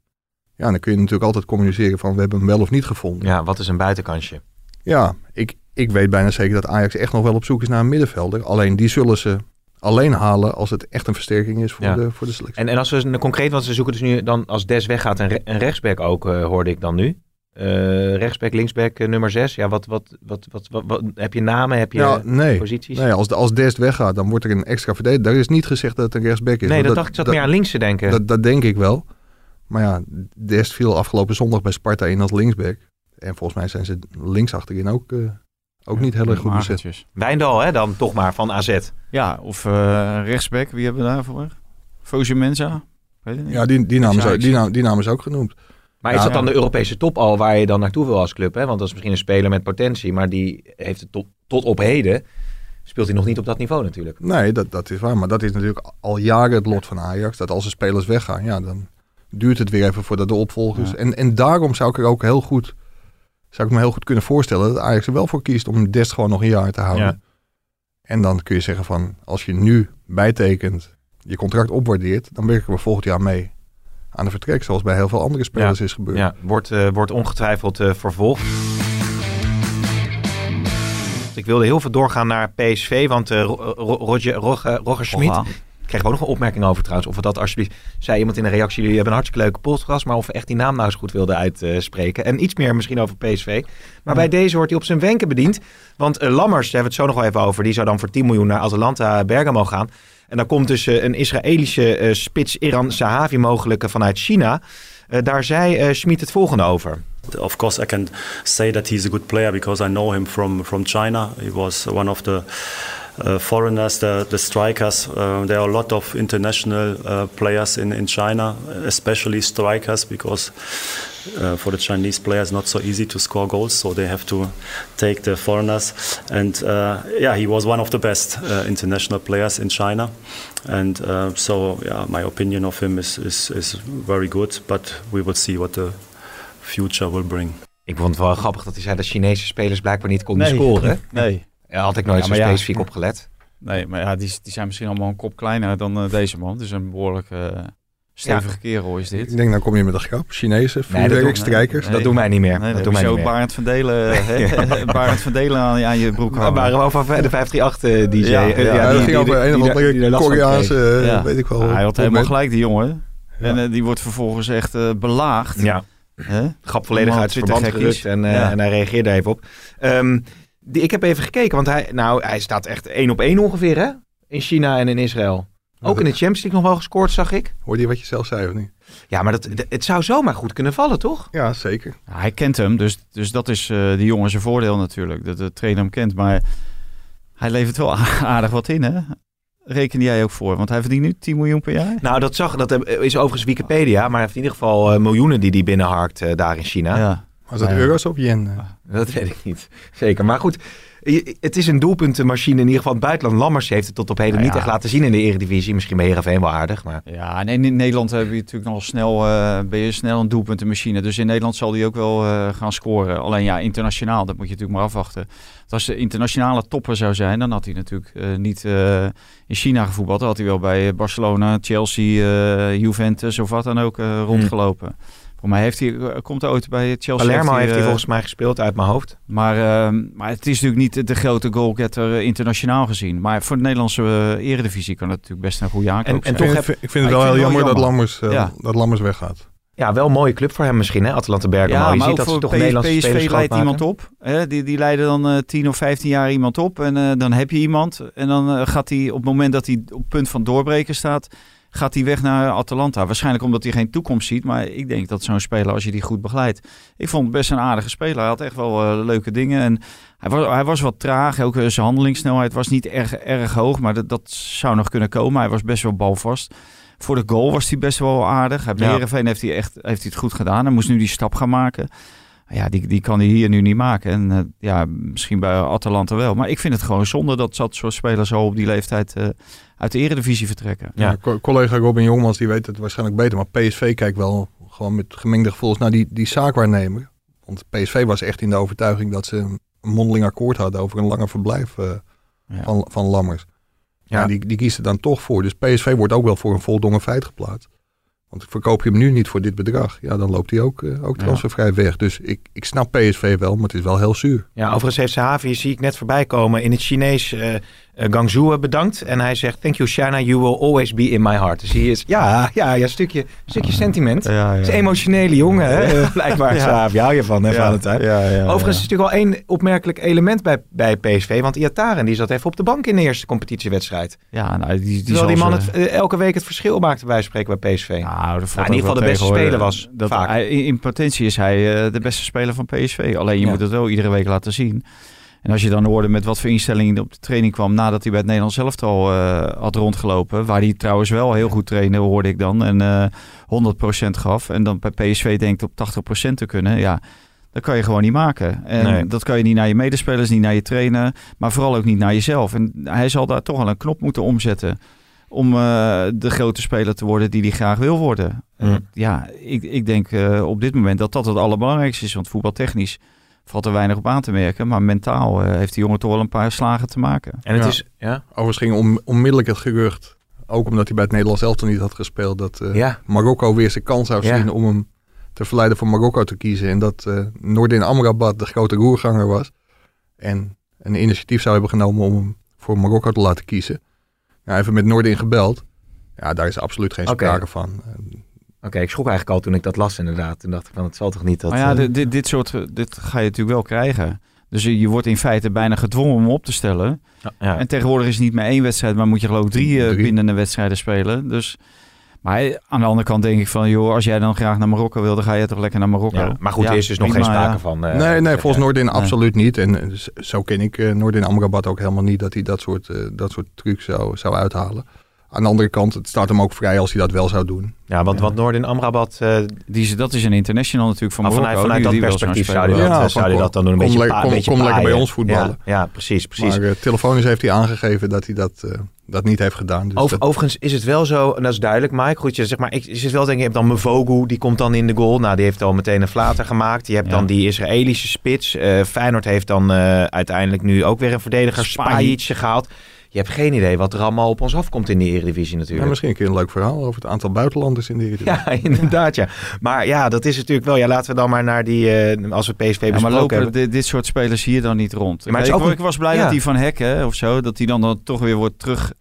Ja, dan kun je natuurlijk altijd communiceren van we hebben hem wel of niet gevonden. Ja, wat is een buitenkansje? Ja, ik, ik weet bijna zeker dat Ajax echt nog wel op zoek is naar een middenvelder. Alleen die zullen ze alleen halen als het echt een versterking is voor, Ja. de, voor de selectie. En, en als we concreet, want ze zoeken dus nu dan als Des weggaat een, re- een rechtsback ook, eh, hoorde ik dan nu. Eh, rechtsback, linksback, eh, nummer 6. Ja, wat, wat, wat, wat, wat, wat- heb je namen, heb je ja, nee. posities? nee als, de, als Dest weggaat, dan wordt er een extra verdediger. Daar is niet gezegd dat het een rechtsback is. nee, dat, dacht ik, zat meer aan links te denken. Dat, dat denk ik wel. Maar ja, Dest viel afgelopen zondag bij Sparta in als linksback. En volgens mij zijn ze links achterin ook, eh, ook niet heel erg goed bezet. Wijndal, hè, dan toch maar van AZ. Ja, of eh, rechtsback, wie hebben we daarvoor? Fosu Mensa? Weet het niet. Ja, die, die, naam is, die, naam, die naam is ook genoemd. Maar is dat dan de Europese top al waar je dan naartoe wil als club? Hè? Want dat is misschien een speler met potentie, maar die heeft het tot, tot op heden. Speelt hij nog niet op dat niveau natuurlijk. Nee, dat, dat is waar. Maar dat is natuurlijk al jaren het lot van Ajax. Dat als de spelers weggaan, ja, dan duurt het weer even voordat de opvolgers... Ja. En, en daarom zou ik er ook heel goed... Zou ik me heel goed kunnen voorstellen dat Ajax er wel voor kiest om Dest gewoon nog een jaar te houden. Ja. En dan kun je zeggen van, als je nu bijtekent, je contract opwaardeert, dan werken we volgend jaar mee aan de vertrek. Zoals bij heel veel andere spelers is gebeurd. Ja, wordt, eh, wordt ongetwijfeld eh, vervolgd. Ik wilde heel veel doorgaan naar PSV, want eh, Ro- Roger, Roger, Roger Schmid Oha. kreeg ook nog een opmerking over trouwens. Of we dat alsjeblieft, zei iemand in de reactie, jullie hebben een hartstikke leuke podcast, maar of we echt die naam nou eens goed wilden uitspreken. En iets meer misschien over PSV. Maar bij deze wordt hij op zijn wenken bediend. Want Lammers, daar hebben we het zo nog wel even over, die zou dan voor 10 miljoen naar Atalanta Bergamo gaan. En dan komt dus eh, een Israëlische eh, spits Iran Sahavi mogelijk eh, vanuit China. Daar zei Schmid het volgende over. Of course, I can say that he's a good player because I know him from, from China. He was one of the foreigners, the, the strikers. Uh, there are a lot of international uh, players in, in China, especially strikers, because uh, for the Chinese players, not so easy to score goals, so they have to take the foreigners. And uh, yeah, he was one of the best uh, international players in China. And uh, so, yeah, my opinion of him is, is, is very good, but we will see what the future will bring. Ik vond het wel grappig dat hij zei dat Chinese spelers blijkbaar niet konden Nee. scoren. Nee. Ja, had ik nooit Ja, zo maar ja. specifiek opgelet. Nee, maar ja, die, die zijn misschien allemaal een kop kleiner dan eh, deze man. Dus een behoorlijk eh, stevige kerel is dit. Ik denk, dan kom je met een grap. Chinezen, Nee, dat nee. Dat doen wij niet meer. Nee, dat dan doen wij je niet zo meer. Barend van Delen, hè, Barend van Delen aan, aan je broek We hangen. waren over de 538 DJ. Ja, eh, ja, Ja, die- dat ging die- over een of andere van Koreaanse, weet ik wel. hij had helemaal moment. gelijk, die jongen. En die wordt vervolgens echt eh, belaagd. Ja, Hè? grap volledig uit zijn verband gerukt en, eh, Ja. en hij reageerde even op. Ehm, die, ik heb even gekeken, want hij, nou, hij staat echt één op één ongeveer, hè? In China en in Israël. Ook in de Champions League nog wel gescoord, zag ik. Hoorde je wat je zelf zei of niet? Ja, maar dat, het zou zomaar goed kunnen vallen, toch? Ja, zeker. Hij kent hem, dus, dus dat is eh die jongen zijn voordeel natuurlijk. Dat de trainer hem kent, maar hij levert wel aardig wat in, hè? Reken jij ook voor? Want hij verdient nu 10 miljoen per jaar. Nou, dat, zag, dat is overigens Wikipedia, maar hij heeft in ieder geval eh, miljoenen die hij binnenharkt eh, daar in China. Ja. Was dat Ja. euro's of yen? Dat weet ik niet. Zeker. Maar goed, het is een doelpuntenmachine in ieder geval. in Het buitenland Lammers heeft het tot op heden Nou niet echt laten zien in de Eredivisie. Misschien bij Heerenveen wel aardig, maar... Ja, en in Nederland heb je natuurlijk nog snel, eh, ben je snel een doelpuntenmachine. Dus in Nederland zal hij ook wel eh, gaan scoren. Alleen ja, internationaal, dat moet je natuurlijk maar afwachten. Want als de internationale topper zou zijn, dan had hij natuurlijk eh, niet in China gevoetbald. Dan had hij wel bij Barcelona, Chelsea, Juventus of wat dan ook eh, rondgelopen. Voor mij heeft hij, eh, komt hij ooit bij Chelsea. Palermo heeft hij eh, volgens mij gespeeld uit mijn hoofd. Maar, ehm, maar het is natuurlijk niet de grote goalgetter eh, internationaal gezien. Maar voor de Nederlandse eredivisie kan het natuurlijk best een goede aankoop En- en zijn. toch ik, heb- vind, ik vind het wel heel jammer, dat, Lammers, Ja. dat Lammers weggaat. Ja, wel een mooie club voor hem misschien, hè? Atalanta Bergamo. Ja, je maar ziet dat ze voor toch Nederlandse spelers PSV groot leidt maken. iemand op. Hè? Die, die leiden dan eh 10 of 15 jaar iemand op. En eh, dan heb je iemand. En dan gaat hij op het moment dat hij op het punt van doorbreken staat... gaat hij weg naar Atalanta. Waarschijnlijk omdat hij geen toekomst ziet. Maar ik denk dat zo'n speler, als je die goed begeleidt... Ik vond het best een aardige speler. Hij had echt wel eh, leuke dingen. En hij was, hij was wat traag. Ook eh, zijn handelingssnelheid was niet erg, erg hoog. Maar dat, dat zou nog kunnen komen. Hij was best wel balvast. Voor de goal was hij best wel aardig. Bij Ja. Heeft hij, echt, heeft hij het goed gedaan. Hij moest nu die stap gaan maken. Ja, die, die kan hij hier nu niet maken. En eh, ja, misschien bij Atalanta wel. Maar ik vind het gewoon zonde dat dat soort spelers zo op die leeftijd eh, uit de eredivisie vertrekken. Ja. Ja. co- collega Robin Jongmans die weet het waarschijnlijk beter. Maar PSV kijkt wel gewoon met gemengde gevoelens naar die, die zaakwaarnemer. Want PSV was echt in de overtuiging dat ze een mondeling akkoord hadden over een langer verblijf eh, Ja. van, van Lammers. Ja, Ja. die, die kiezen dan toch voor. Dus PSV wordt ook wel voor een voldongen feit geplaatst. Want verkoop je hem nu niet voor dit bedrag, ja, dan loopt hij ook, eh, ook Ja. transfervrij weg. Dus ik, ik snap PSV wel, maar het is wel heel zuur. Ja, overigens heeft Sahavi, zie ik net voorbij komen, in het Chinees eh eh, Guangzhou eh, bedankt. En hij zegt, thank you China, you will always be in my heart. Dus hij is, ja, ja, ja, stukje, stukje sentiment. Ja, ja. Het is een emotionele jongen, hè? eh, blijkbaar. Ja. Hou je van, hè, Valentijn? Ja, ja, ja. Overigens is natuurlijk wel één opmerkelijk element bij, bij PSV. Want Iataren die zat even op de bank in de eerste competitiewedstrijd. Ja, nou, die, die Terwijl die man het, elke week het verschil maakte bij spreken bij PSV. Nou, valt in ieder geval de beste speler was, Dat, vaak. hij- in, potentie is hij de beste speler van PSV. Alleen je moet het wel iedere week laten zien. En als je dan hoorde met wat voor instellingen op de training kwam nadat hij bij het Nederlands elftal eh had rondgelopen. Waar hij trouwens wel heel goed trainde, hoorde ik dan. En eh 100% gaf. En dan bij PSV denkt op 80% te kunnen. Ja, dat kan je gewoon niet maken. En Nee. dat kan je niet naar je medespelers, niet naar je trainer. Maar vooral ook niet naar jezelf. En hij zal daar toch wel een knop moeten omzetten. Om eh, de grote speler te worden die hij graag wil worden. Mm. Eh, ja, ik, ik denk eh, op dit moment dat dat het allerbelangrijkste is. Want voetbaltechnisch valt er weinig op aan te merken. Maar mentaal eh, heeft die jongen toch wel een paar slagen te maken. En het Ja. is, ja, Overigens ging om, onmiddellijk het gerucht, ook omdat hij bij het Nederlands elftal niet had gespeeld, dat eh, ja, Marokko weer zijn kans zou Ja. zien om hem te verleiden voor Marokko te kiezen. En dat eh Noordin Amrabat de grote roerganger was. En een initiatief zou hebben genomen om hem voor Marokko te laten kiezen. Nou, even met Noordin gebeld. Ja, daar is absoluut geen sprake van. Oké, ik schrok eigenlijk al toen ik dat las inderdaad. Toen dacht ik van, het zal toch niet dat... maar ja, eh, dit, dit, dit soort, eh, dit ga je natuurlijk wel krijgen. Dus je je wordt in feite bijna gedwongen om op te stellen. ja. En tegenwoordig is het niet meer één wedstrijd, maar moet je geloof ik drie, eh, Drie. bindende wedstrijden spelen. Dus, maar aan de andere kant denk ik van, joh, als jij dan graag naar Marokko wil, dan ga je toch lekker naar Marokko. Ja, maar goed, Ja, er is dus nog geen sprake ja. van. eh, nee, nee, volgens. Noordin Nee. absoluut niet. En zo ken ik eh Noordin Amrabat ook helemaal niet dat hij dat soort, eh, dat soort trucs zou, zou uithalen. Aan de andere kant, het staat hem ook vrij als hij dat wel zou doen. Ja, want, Ja. want Noordin Amrabat, eh, Die, is- dat is een international natuurlijk van ah, Marokko. vanuit, vanuit die- dat die perspectief zou hij dat, Ja, zou hij van dat dan doen. Een kom beetje, kom- een beetje kom lekker bij ons voetballen. Ja, ja precies, precies. Maar eh, telefonisch heeft hij aangegeven dat hij dat, eh, dat niet heeft gedaan. Dus Over, dat- overigens is het wel zo, en dat is duidelijk, Mike. Goed, je zeg maar, ik is het wel denk ik, je hebt dan Mvogu, die komt dan in de goal. Nou, die heeft al meteen een flater gemaakt. Je hebt Ja. dan die Israëlische spits. Eh Feyenoord heeft dan eh, uiteindelijk nu ook weer een verdediger. Spajic, gehaald. Je hebt geen idee wat er allemaal op ons afkomt in de Eredivisie ja, natuurlijk. misschien een keer een leuk verhaal over het aantal buitenlanders in de Eredivisie. Ja, inderdaad, ja. Maar ja, dat is natuurlijk wel. Ja, laten we dan maar naar die, eh, als we PSV Ja, maar besproken lopen hebben. dit, dit soort spelers hier dan niet rond? Ja, maar ik, ook ik was blij ja. dat die van Hekken of zo, dat die dan, dan toch weer wordt terug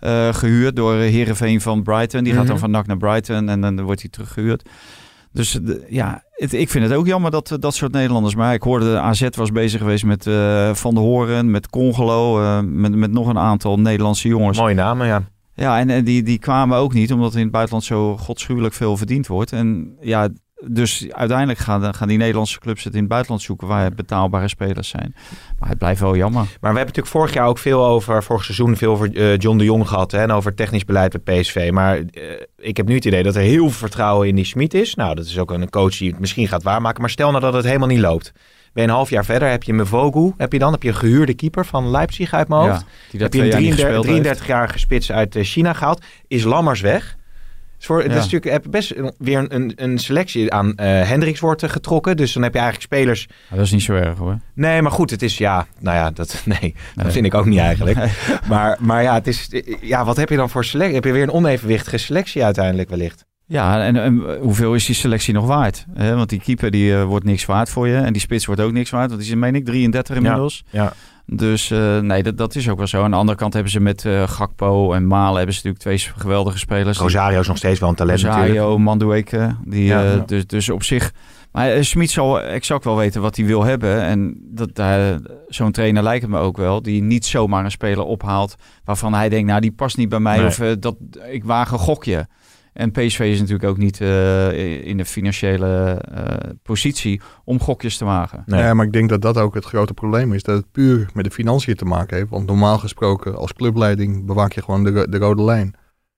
eh, gehuurd door Herenveen van Brighton. Die gaat Mhm. dan van NAC naar Brighton en dan wordt hij teruggehuurd. Dus de- ja, het, ik vind het ook jammer dat eh, dat soort Nederlanders. Maar ik hoorde de AZ was bezig geweest met eh, Van der Horen, met Congelo, eh, met, met nog een aantal Nederlandse jongens. Mooie namen, ja. Ja, en, en die, die kwamen ook niet, omdat in het buitenland zo godschuwelijk veel verdiend wordt. En ja, Dus uiteindelijk gaan, gaan die Nederlandse clubs het in het buitenland zoeken waar betaalbare spelers zijn. Maar het blijft wel jammer. Maar we hebben natuurlijk vorig jaar ook veel over, vorig seizoen veel over eh, John de Jong gehad hè, en over technisch beleid bij PSV. Maar eh, ik heb nu het idee dat er heel veel vertrouwen in die Schmid is. Nou, dat is ook een coach die het misschien gaat waarmaken. Maar stel nou dat het helemaal niet loopt. Ben je een half jaar verder, heb je Mvogu, heb je dan heb je een gehuurde keeper van Leipzig uit mijn hoofd. Ja, die dat heb je een jaar niet 33, gespeeld heeft. 33-jarige spits uit eh, China gehaald. Is Lammers weg. Dus Ja. is natuurlijk heb best weer een, een, een selectie aan eh Hendricks wordt eh, getrokken. Dus dan heb je eigenlijk spelers dat is niet zo erg hoor. Nee, maar goed, het is ja, nou ja, dat, nee, Nee. dat vind ik ook niet eigenlijk. Maar, maar ja, het is, ja, wat heb je dan voor selectie? Heb je weer een onevenwichtige selectie uiteindelijk wellicht? Ja, en, en hoeveel is die selectie nog waard? Want die keeper die eh, wordt niks waard voor je. En die spits wordt ook niks waard. Want die is, meen ik, 33 inmiddels. ja. Dus eh, nee, dat, dat is ook wel zo. Aan de andere kant hebben ze met eh, Gakpo en Malen... hebben ze natuurlijk twee geweldige spelers. Rosario is nog steeds wel een talent natuurlijk. Rosario, Mandueke. Die, Ja, eh, ja. Dus, dus op zich... Maar eh, Smit zal exact wel weten wat hij wil hebben. En dat, zo'n trainer lijkt het me ook wel. Die niet zomaar een speler ophaalt waarvan hij denkt... nou, die past niet bij mij Nee. of dat, ik waag een gokje. En PSV is natuurlijk ook niet eh, in de financiële eh, positie om gokjes te wagen. Nee. Ja, maar ik denk dat dat ook het grote probleem is. Dat het puur met de financiën te maken heeft. Want normaal gesproken als clubleiding bewaak je gewoon de, de rode lijn.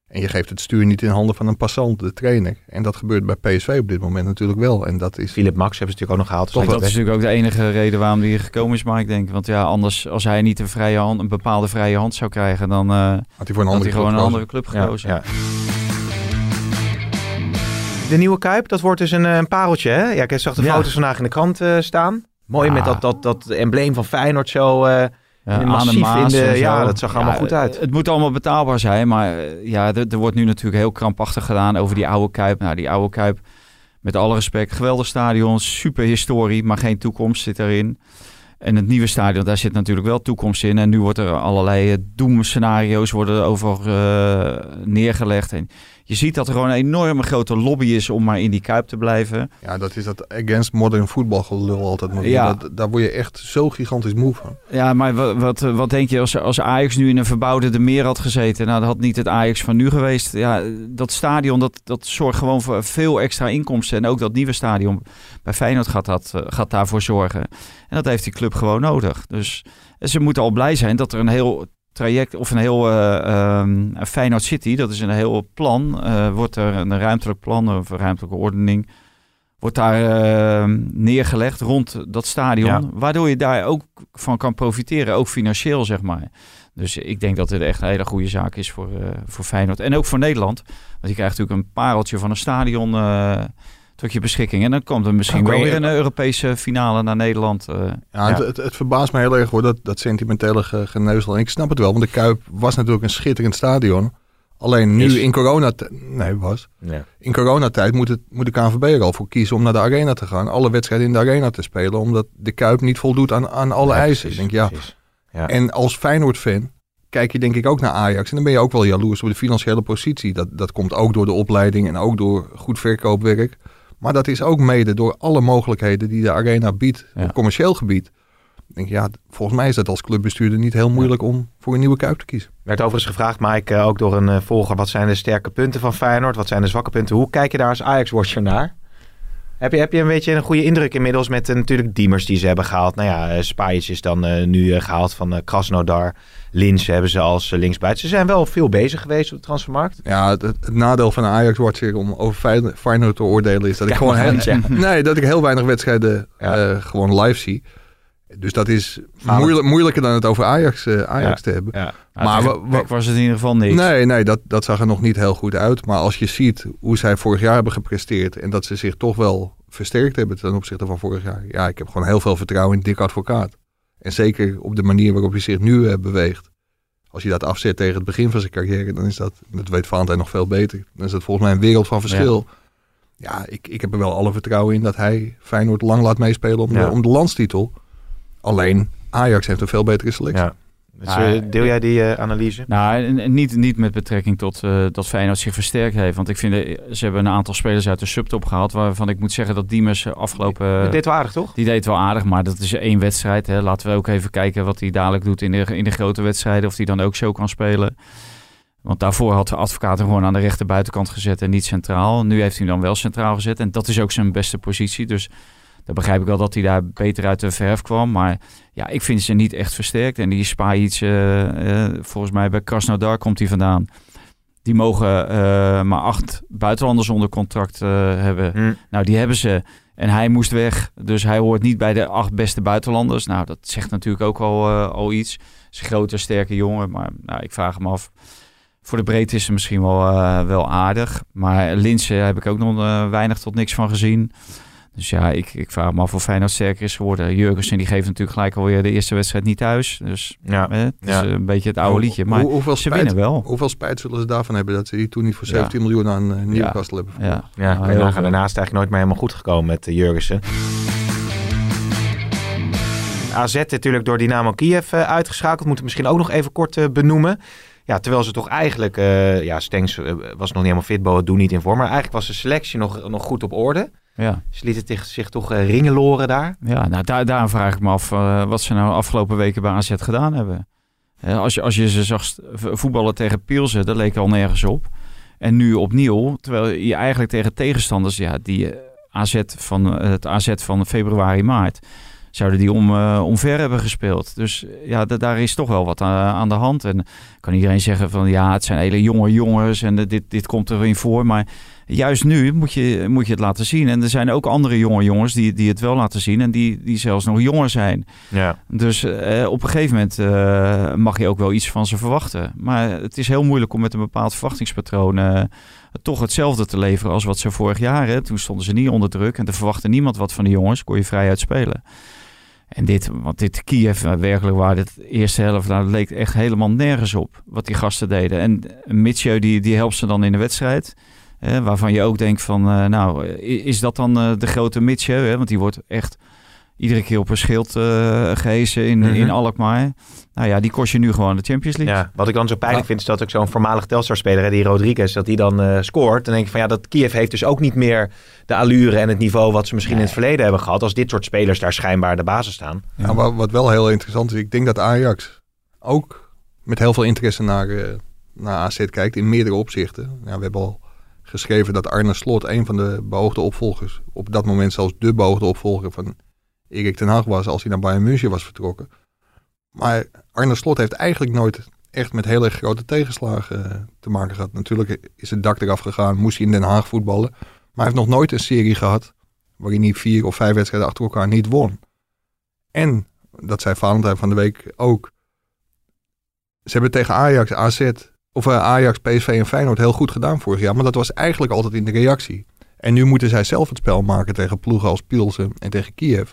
En je geeft het stuur niet in handen van een passant, de trainer. En dat gebeurt bij PSV op dit moment natuurlijk wel. En dat is... Philip Max hebben ze natuurlijk ook nog gehaald. Toch Dus dat is natuurlijk ook de enige reden waarom hij hier gekomen is. Maar ik denk, want ja, anders als hij niet een, vrije hand, een bepaalde vrije hand zou krijgen, dan eh, Had hij voor een had andere hij gewoon een club andere club ja, gekozen. ja. De nieuwe Kuip, dat wordt dus een, eh, een pareltje, hè? Ja, ik zag de foto's vandaag in de krant eh, staan. Mooi met dat, dat, dat embleem van Feyenoord zo. eh, Ja, massief in de- ja, dat zag allemaal Ja, goed uit. Het moet allemaal betaalbaar zijn, maar ja, er, er wordt nu natuurlijk heel krampachtig gedaan over die oude Kuip. Nou, die oude Kuip, met alle respect, geweldig stadion, super historie, maar geen toekomst zit erin. En het nieuwe stadion, daar zit natuurlijk wel toekomst in. En nu wordt er allerlei doemscenario's worden er over neergelegd. En je ziet dat er gewoon een enorme grote lobby is om maar in die Kuip te blijven. Ja, dat is dat against modern voetbal gelul altijd. Maar Ja. dat, daar word je echt zo gigantisch moe van. Ja, maar wat, wat, wat denk je als, als Ajax nu in een verbouwde De Meer had gezeten? Nou, dat had niet het Ajax van nu geweest. Ja, dat stadion, dat, dat zorgt gewoon voor veel extra inkomsten. En ook dat nieuwe stadion bij Feyenoord gaat, dat, eh, gaat daarvoor zorgen. En dat heeft die club gewoon nodig. Dus ze moeten al blij zijn dat er een heel traject of een heel ehm, Feyenoord City, dat is een heel plan, eh, wordt er een ruimtelijk plan of een ruimtelijke ordening, wordt daar eh, neergelegd rond dat stadion, Ja. waardoor je daar ook van kan profiteren, ook financieel zeg maar. Dus ik denk dat dit echt een hele goede zaak is voor, eh, voor Feyenoord en ook voor Nederland. Want je krijgt natuurlijk een pareltje van een stadion tot je beschikking. En dan komt er misschien wel weer een Europese finale naar Nederland. eh. Ja, Het, het, het verbaast me heel erg hoor, dat, dat sentimentele ge- geneuzel. En ik snap het wel, want de Kuip was natuurlijk een schitterend stadion. Alleen nu Is. in coronatijd... Nee, was. ja. In coronatijd moet, het, moet de KNVB er al voor kiezen om naar de arena te gaan. Alle wedstrijden in de arena te spelen. Omdat de Kuip niet voldoet aan, aan alle Ja, eisen. precies, Ik denk. Ja. En als Feyenoord-fan kijk je denk ik ook naar Ajax. En dan ben je ook wel jaloers op de financiële positie. Dat, dat komt ook door de opleiding en ook door goed verkoopwerk. Maar dat is ook mede door alle mogelijkheden die de arena biedt Ja. op commercieel gebied. Ik denk, ja, volgens mij is dat als clubbestuurder niet heel moeilijk om voor een nieuwe Kuip te kiezen. werd overigens gevraagd, Mike, eh, ook door een eh, volger. Wat zijn de sterke punten van Feyenoord? Wat zijn de zwakke punten? Hoe kijk je daar als Ajax-watcher naar? Heb je, heb je een beetje een goede indruk inmiddels met eh, natuurlijk Diemers die ze hebben gehaald? Nou ja, uh, Spajic is dan eh, nu eh, gehaald van eh, Krasnodar. Lins hebben ze als linksbuiten. Ze zijn wel veel bezig geweest op de transfermarkt. Ja, het, het nadeel van een Ajax-watcher om over Fey- Feyenoord te oordelen is dat ik gewoon heel, ja. nee, dat ik heel weinig wedstrijden Ja. eh, gewoon live zie. Dus dat is moeilijk, moeilijker dan het over Ajax, eh, Ajax te hebben. Ja. Maar Maar tegen wa- PEC was het in ieder geval niks. Nee, nee dat, dat zag er nog niet heel goed uit. Maar als je ziet hoe zij vorig jaar hebben gepresteerd... en dat ze zich toch wel versterkt hebben ten opzichte van vorig jaar. Ja, ik heb gewoon heel veel vertrouwen in Dick Advocaat. En zeker op de manier waarop hij zich nu eh, beweegt. Als je dat afzet tegen het begin van zijn carrière... dan is dat, dat weet Valentijn nog veel beter... dan is dat volgens mij een wereld van verschil. Ja, ik, ik heb er wel alle vertrouwen in dat hij Feyenoord lang laat meespelen om, Ja. de, om de landstitel. Alleen Ajax heeft een veel betere selectie. Ja. Dus, Ja, eh, deel jij die eh, analyse? Nou, niet, niet met betrekking tot eh, dat Feyenoord zich versterkt heeft. Want ik vind, eh, ze hebben een aantal spelers uit de subtop gehaald... waarvan ik moet zeggen dat Diemers eh, afgelopen... Dat deed wel aardig, toch? Die deed wel aardig, maar dat is één wedstrijd. Hè. Laten we ook even kijken wat hij dadelijk doet in de, in de grote wedstrijden. Of hij dan ook zo kan spelen. Want daarvoor had de advocaat hem gewoon aan de rechterbuitenkant gezet en niet centraal. Nu heeft hij hem dan wel centraal gezet. En dat is ook zijn beste positie. Dus dan begrijp ik wel dat hij daar beter uit de verf kwam. Maar ja, ik vind ze niet echt versterkt. En die Spajic, uh, uh, volgens mij bij Krasnodar komt hij vandaan. Die mogen uh, maar acht buitenlanders onder contract hebben. Hm. Nou, die hebben ze. En hij moest weg. Dus hij hoort niet bij de acht beste buitenlanders. Nou, dat zegt natuurlijk ook al, al iets. Is een grote, sterke jongen. Maar nou, ik vraag hem af. Voor de breedte is ze misschien wel, wel aardig. Maar Linse heb ik ook nog weinig tot niks van gezien. Dus ja, ik, ik vraag me af of Feyenoord sterker is geworden. Jurgensen die geeft natuurlijk gelijk alweer de eerste wedstrijd niet thuis. Dus Ja. hè, het is Ja. een beetje het oude liedje. Maar Hoe- hoeveel, ze spijt, winnen wel. hoeveel spijt zullen ze daarvan hebben dat ze die toen niet voor Ja. 17 miljoen aan uh, Newcastle hebben verkocht? Ja, Ja, Nou, en heel daarna- veel. daarna is het eigenlijk nooit meer helemaal goed gekomen met uh, Jurgensen. AZ natuurlijk door Dynamo Kiev eh, uitgeschakeld. Moeten we misschien ook nog even kort eh, benoemen. Ja, terwijl ze toch eigenlijk... eh, ja, Stengs eh, was nog niet helemaal fit, Boa doet niet in vorm. Maar eigenlijk was de selectie nog, nog goed op orde. Ja, Ze lieten zich, zich toch eh, ringeloren daar. ja nou, daar, daarom vraag ik me af eh, wat ze nou afgelopen weken bij AZ gedaan hebben. Hè, als, je, als je ze zag voetballen tegen Pielsen, dat leek al nergens op. En nu opnieuw, terwijl je eigenlijk tegen tegenstanders, ja, die eh, AZ van, eh, het AZ van februari, maart, zouden die om, eh, omver hebben gespeeld. Dus eh, ja, da- daar is toch wel wat aan, aan de hand. En kan iedereen zeggen van ja, het zijn hele jonge jongens en dit, dit komt erin voor. Maar juist nu moet je, moet je het laten zien. En er zijn ook andere jonge jongens die, die het wel laten zien en die, die zelfs nog jonger zijn. Ja. Dus eh, op een gegeven moment eh, mag je ook wel iets van ze verwachten. Maar het is heel moeilijk om met een bepaald verwachtingspatroon eh, toch hetzelfde te leveren als wat ze vorig jaar. Hè. Toen stonden ze niet onder druk en er verwachtte niemand wat van de jongens. Kon je vrij uitspelen. En dit, want dit Kiev, eh, werkelijk waar, dit eerste helft, nou, leek echt helemaal nergens op wat die gasten deden. En Mitchell, die, die helpt ze dan in de wedstrijd. Waarvan je ook denkt van, eh, nou, eh, is dat dan eh, de grote Mitchell? Want die wordt echt iedere keer op een schild eh gehezen in, Mhm. in Alkmaar. Nou ja, die kost je nu gewoon de Champions League. Ja, wat ik dan zo pijnlijk vind is dat ook zo'n voormalig Telstar-speler, die Rodriguez, dat die dan eh, scoort. Dan denk ik van ja, dat Kiev heeft dus ook niet meer de allure en het niveau wat ze misschien in het verleden hebben gehad. Als dit soort spelers daar schijnbaar de basis staan. Ja, wat, wat wel heel interessant is, ik denk dat Ajax ook met heel veel interesse naar, eh, naar AZ kijkt in meerdere opzichten. Ja, we hebben al geschreven dat Arne Slot een van de beoogde opvolgers, op dat moment zelfs de beoogde opvolger van Erik ten Hag was als hij naar Bayern München was vertrokken. Maar Arne Slot heeft eigenlijk nooit echt met hele grote tegenslagen eh, te maken gehad. Natuurlijk is het dak eraf gegaan, moest hij in Den Haag voetballen. Maar hij heeft nog nooit een serie gehad waarin hij vier of vijf wedstrijden achter elkaar niet won. En, dat zei Valentijn van de week ook, ze hebben tegen Ajax, AZ, of eh, Ajax, PSV en Feyenoord heel goed gedaan vorig jaar. Maar dat was eigenlijk altijd in de reactie. En nu moeten zij zelf het spel maken tegen ploegen als Pilsen en tegen Kiev.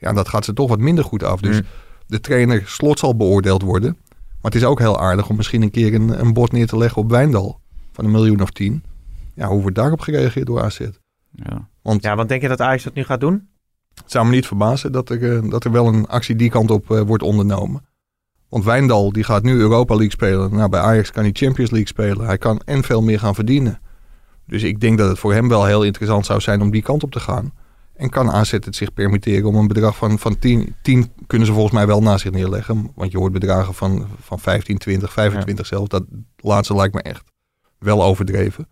Ja, dat gaat ze toch wat minder goed af. Dus Mm. de trainer slot zal beoordeeld worden. Maar het is ook heel aardig om misschien een keer een, een bord neer te leggen op Wijndal. Van een miljoen of tien. Ja, hoe wordt daarop gereageerd door AZ? Ja. Want Ja, want denk je dat Ajax dat nu gaat doen? het zou me niet verbazen dat er, eh, dat er wel een actie die kant op eh, wordt ondernomen. Want Wijndal die gaat nu Europa League spelen. Nou, bij Ajax kan hij Champions League spelen. Hij kan en veel meer gaan verdienen. Dus ik denk dat het voor hem wel heel interessant zou zijn om die kant op te gaan. En kan AZ het zich permitteren om een bedrag van, van 10, 10 kunnen ze volgens mij wel naast zich neerleggen. Want je hoort bedragen van, van 15, 20, 25 zelf. Dat laatste lijkt me echt wel overdreven.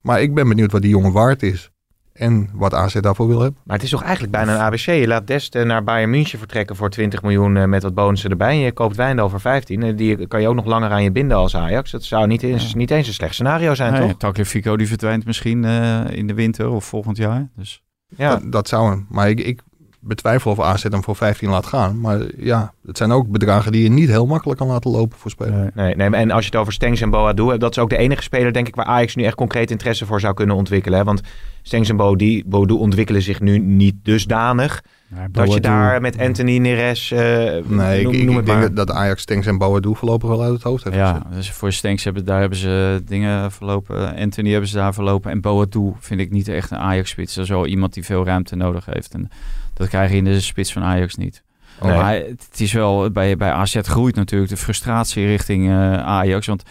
Maar ik ben benieuwd wat die jongen waard is. En wat AZ daarvoor wil hebben. Maar het is toch eigenlijk bijna een ABC. Je laat Dest eh, naar Bayern München vertrekken voor 20 miljoen eh, met wat bonussen erbij. En je koopt Wijndal voor 15. En die kan je ook nog langer aan je binden als Ajax. Dat zou niet eens, niet eens een slecht scenario zijn, Nee, toch? Tagliafico die verdwijnt misschien eh, in de winter of volgend jaar. Dus Ja. Dat, dat zou hem. Maar ik, ik betwijfel of AZ hem voor 15 laat gaan. Maar ja, het zijn ook bedragen die je niet heel makkelijk kan laten lopen voor spelers. Nee, nee, en als je het over Stengs en Boadu hebt, dat is ook de enige speler, denk ik, waar Ajax nu echt concreet interesse voor zou kunnen ontwikkelen. Hè? Want Stengs en Boadu, Boadu ontwikkelen zich nu niet dusdanig dat je daar met Anthony Neres, eh Nee, noem, ik, ik, noem ik denk dat, Ajax Stenks en Boadu voorlopig wel uit het hoofd heeft Ja, gezet. dus voor Stenks hebben daar hebben ze dingen verlopen. Anthony hebben ze daar verlopen. En Boadu vind ik niet echt een Ajax-spits. Dat is wel iemand die veel ruimte nodig heeft. En dat krijg je in de spits van Ajax niet. Nee. Maar het is wel, bij, bij AZ groeit natuurlijk de frustratie richting eh, Ajax. Want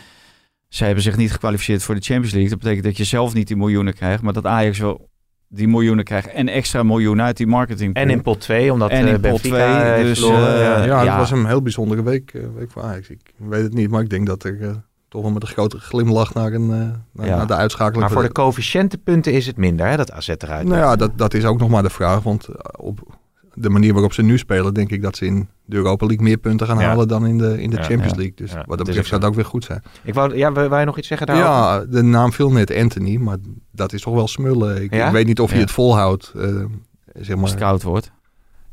zij hebben zich niet gekwalificeerd voor de Champions League. Dat betekent dat je zelf niet die miljoenen krijgt. Maar dat Ajax wel die miljoenen krijgt. En extra miljoenen uit die marketing. En in pot 2, omdat En in eh, pot Benfica twee, heeft dus, verloren. eh, ja. Ja, ja. het was een heel bijzondere week, eh, week voor Ajax. Ik weet het niet, maar ik denk dat er eh, toch wel met een grote glimlach naar, een, eh, naar, Ja. naar de uitschakeling. Maar voor de coëfficiëntenpunten is het minder, hè, dat AZ eruit. Nou ja, dat, dat is ook nog maar de vraag. Want op de manier waarop ze nu spelen, denk ik dat ze in de Europa League meer punten gaan Ja. halen dan in de, in de Ja, Champions ja. League. Dus Ja, wat dat dat betreft ook zou zo. het ook weer goed zijn. Ik wou, ja, wil je nog iets zeggen daarover? Ja, de naam viel net Anthony, maar dat is toch wel smullen. Ik, Ja? ik weet niet of hij Ja. het volhoudt. eh, zeg Als het maar, koud wordt.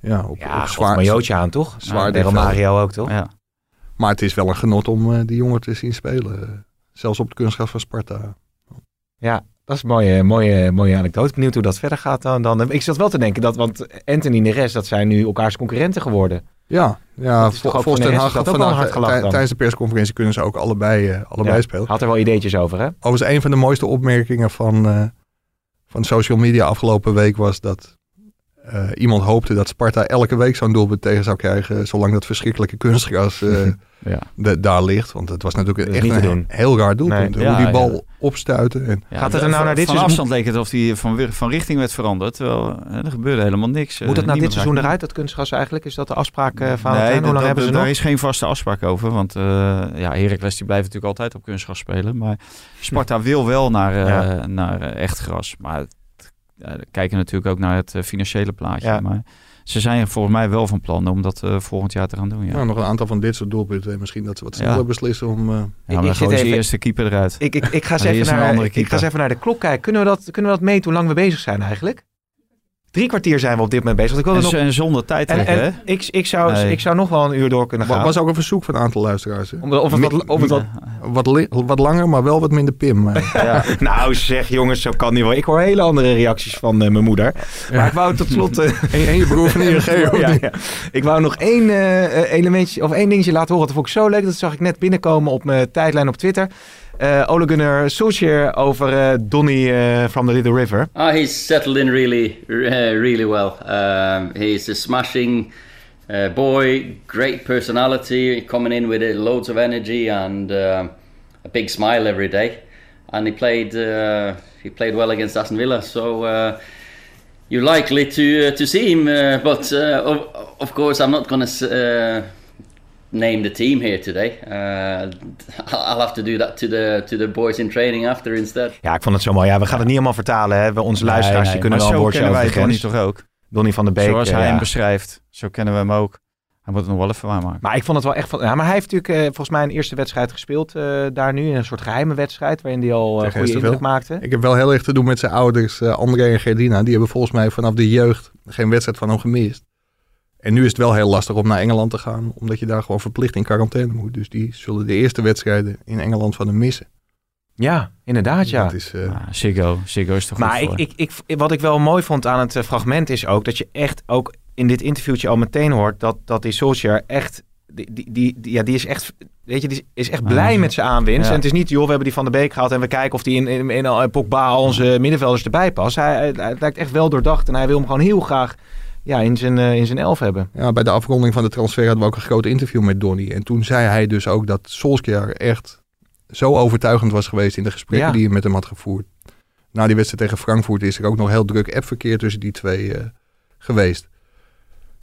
ja, op, Ja, op zwaar, een jootje aan, toch? zwaar Mario ook, toch? Ja. Maar het is wel een genot om eh, die jongen te zien spelen. eh, zelfs op het kunstgras van Sparta. Ja, dat is een mooie, mooie, mooie anekdote. Benieuwd hoe dat verder gaat dan. dan. Ik zat wel te denken dat, want Anthony en de rest, dat zijn nu elkaars concurrenten geworden. Ja, ja volgens Ten Hag een vandaag, dan. tijdens de persconferentie kunnen ze ook allebei, eh, allebei Ja, spelen. Had er wel ideetjes over, hè? Overigens, een van de mooiste opmerkingen van, eh, van social media afgelopen week was dat eh, iemand hoopte dat Sparta elke week zo'n doelpunt tegen zou krijgen, zolang dat verschrikkelijke kunstgras eh, Ja. de- daar ligt. Want het was natuurlijk echt een doen. heel raar doelpunt. Nee. Hoe die bal ja. opstuiten. En, Ja, Gaat het er nou naar dit Van seizoen- afstand leek het of die van, richting werd veranderd. Terwijl eh, er gebeurde helemaal niks. Moet het nou dit seizoen eruit, dat kunstgas eigenlijk? Is dat de afspraak eh van Nee, Hoe lang hebben ze daar nog? is geen vaste afspraak over. Want eh ja, Heracles die blijft natuurlijk altijd op kunstgras spelen. Maar Sparta wil wel naar, eh, Ja. naar echt gras. Maar ja, we kijken natuurlijk ook naar het eh, financiële plaatje. Ja. Maar ze zijn volgens mij wel van plan om dat eh, volgend jaar te gaan doen. Ja, nou, nog een aantal van dit soort doelpunten. En misschien dat ze wat Ja. sneller beslissen om... eh, ja ik maar even- eerst de keeper eruit. Ik, ik, ik, ga eens even naar, ik, ik ga eens even naar de klok kijken. Kunnen we dat, kunnen we dat meten hoe lang we bezig zijn eigenlijk? Drie kwartier zijn we op dit moment bezig. Want ik En, wilde nog, en zonder tijd en, trekken, hè? en ik, ik, zou, Nee. ik zou nog wel een uur door kunnen gaan. was ook een verzoek van een aantal luisteraars. hè. Om- of het wat, of het wat, Wat, wat langer, maar wel wat minder pim. Ja. nou zeg jongens, zo kan niet wel. Ik hoor hele andere reacties van eh, mijn moeder. Maar ik wou tot slot... eh, en, en je broer van ING ja. Ik wou nog één eh, eh, elementje of één dingetje laten horen. Dat vond ik zo leuk. Dat zag ik net binnenkomen op mijn tijdlijn op Twitter. Eh Ole Gunnar Solskjaer over eh, Donny eh, from the Little River. Oh, he's settled in really, uh, really well. Um, he's a smashing uh, boy, great personality, coming in with uh, loads of energy and a big smile every day. And he played, uh, he played well against Aston Villa. So uh, you're likely to uh, to see him, uh, but uh, of, of course I'm not going to. Uh, Name the team here today. Uh, I'll have to do that to the to the boys in training after instead. Ja, ik vond het zo mooi. Ja, we gaan het niet helemaal vertalen. Hè. We, onze luisteraars Nee, die kunnen maar wel een zo woordje kennen over de wij grens. Toch ook? Donny van de Beek. Zoals eh, hij ja. hem beschrijft, zo kennen we hem ook. Hij moet het nog wel even waarmaken. Maar ik vond het wel echt van. Ja, maar hij heeft natuurlijk eh, volgens mij een eerste wedstrijd gespeeld eh, daar nu. Een soort geheime wedstrijd waarin hij al uh, goede indruk maakte. Ik heb wel heel erg te doen met zijn ouders, eh, André en Gerdina. Die hebben volgens mij vanaf de jeugd geen wedstrijd van hem gemist. En nu is het wel heel lastig om naar Engeland te gaan, omdat je daar gewoon verplicht in quarantaine moet. Dus die zullen de eerste wedstrijden in Engeland van hem missen. Ja, inderdaad ja. Dat is, eh, Ah, Siggo. Siggo is toch Maar goed ik, voor. ik, ik, wat ik wel mooi vond aan het eh, fragment is ook dat je echt ook in dit interviewtje al meteen hoort dat, dat die Solskjaer echt, die, die, die, die- ja, die is echt, weet je, die is echt blij met zijn aanwinst. Ja. En het is niet, joh, we hebben die van de Beek gehaald en we kijken of die in, in, in, in Pogba onze middenvelders erbij past. Hij, hij, hij lijkt echt wel doordacht en hij wil hem gewoon heel graag ja, in, zijn, eh, in zijn elf hebben. ja, bij de afronding van de transfer hadden we ook een groot interview met Donny. En toen zei hij dus ook dat Solskjaer echt zo overtuigend was geweest in de gesprekken Ja. die hij met hem had gevoerd. Na die wedstrijd tegen Frankfurt is er ook nog heel druk appverkeer tussen die twee eh, geweest.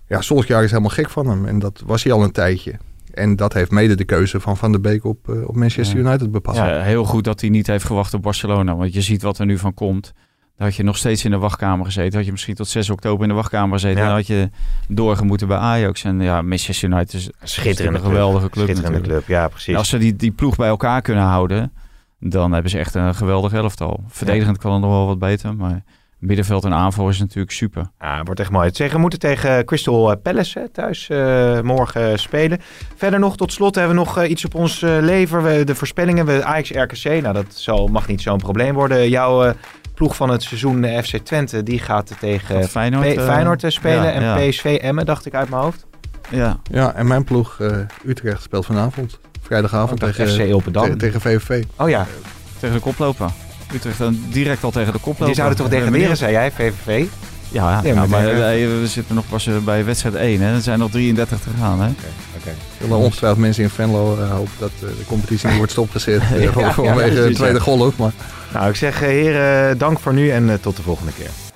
Ja, Solskjaer is helemaal gek van hem. En dat was hij al een tijdje. En dat heeft mede de keuze van Van der Beek op, eh, op Manchester Ja. United bepaald. Ja, heel goed dat hij niet heeft gewacht op Barcelona. Want je ziet wat er nu van komt. Dan had je nog steeds in de wachtkamer gezeten. Had je misschien tot 6 oktober in de wachtkamer gezeten. Ja. Dan had je doorgemoeten bij Ajax. En ja, Manchester United is Schitterende een geweldige club Schitterende club, ja precies. En als ze die, die ploeg bij elkaar kunnen houden, dan hebben ze echt een geweldig elftal. Verdedigend kan het nog wel wat beter, maar middenveld en aanval is natuurlijk super. Ja, het wordt echt mooi. Zeggen, we moeten tegen Crystal Palace hè, thuis eh, morgen spelen. Verder nog, tot slot hebben we nog eh, iets op ons eh, lever. We, de voorspellingen, we Ajax RKC. Nou, dat zal, mag niet zo'n probleem worden. Jouw eh, ploeg van het seizoen eh, FC Twente, die gaat tegen Gaat Feyenoord, P- eh, Feyenoord spelen. ja, en ja. PSV Emmen, dacht ik uit mijn hoofd. Ja, Ja, en mijn ploeg eh, Utrecht speelt vanavond. Vrijdagavond Oh, tegen, FC Opendam. te- tegen VVV. Oh ja, tegen de koploper. Utrecht dan direct al tegen de koploper. die zouden toch degraderen, zei jij, VVV? Ja, Ja, ja, maar eh, we zitten nog pas eh, bij wedstrijd 1. Hè. Er zijn nog 33 te gaan. Hè. Oké. Er zullen ongetwijfeld mensen in Venlo eh, hopen dat de competitie niet wordt stopgezet eh, Ja, ja, vanwege de tweede golf. Maar Nou, ik zeg, heren, dank voor nu en tot de volgende keer.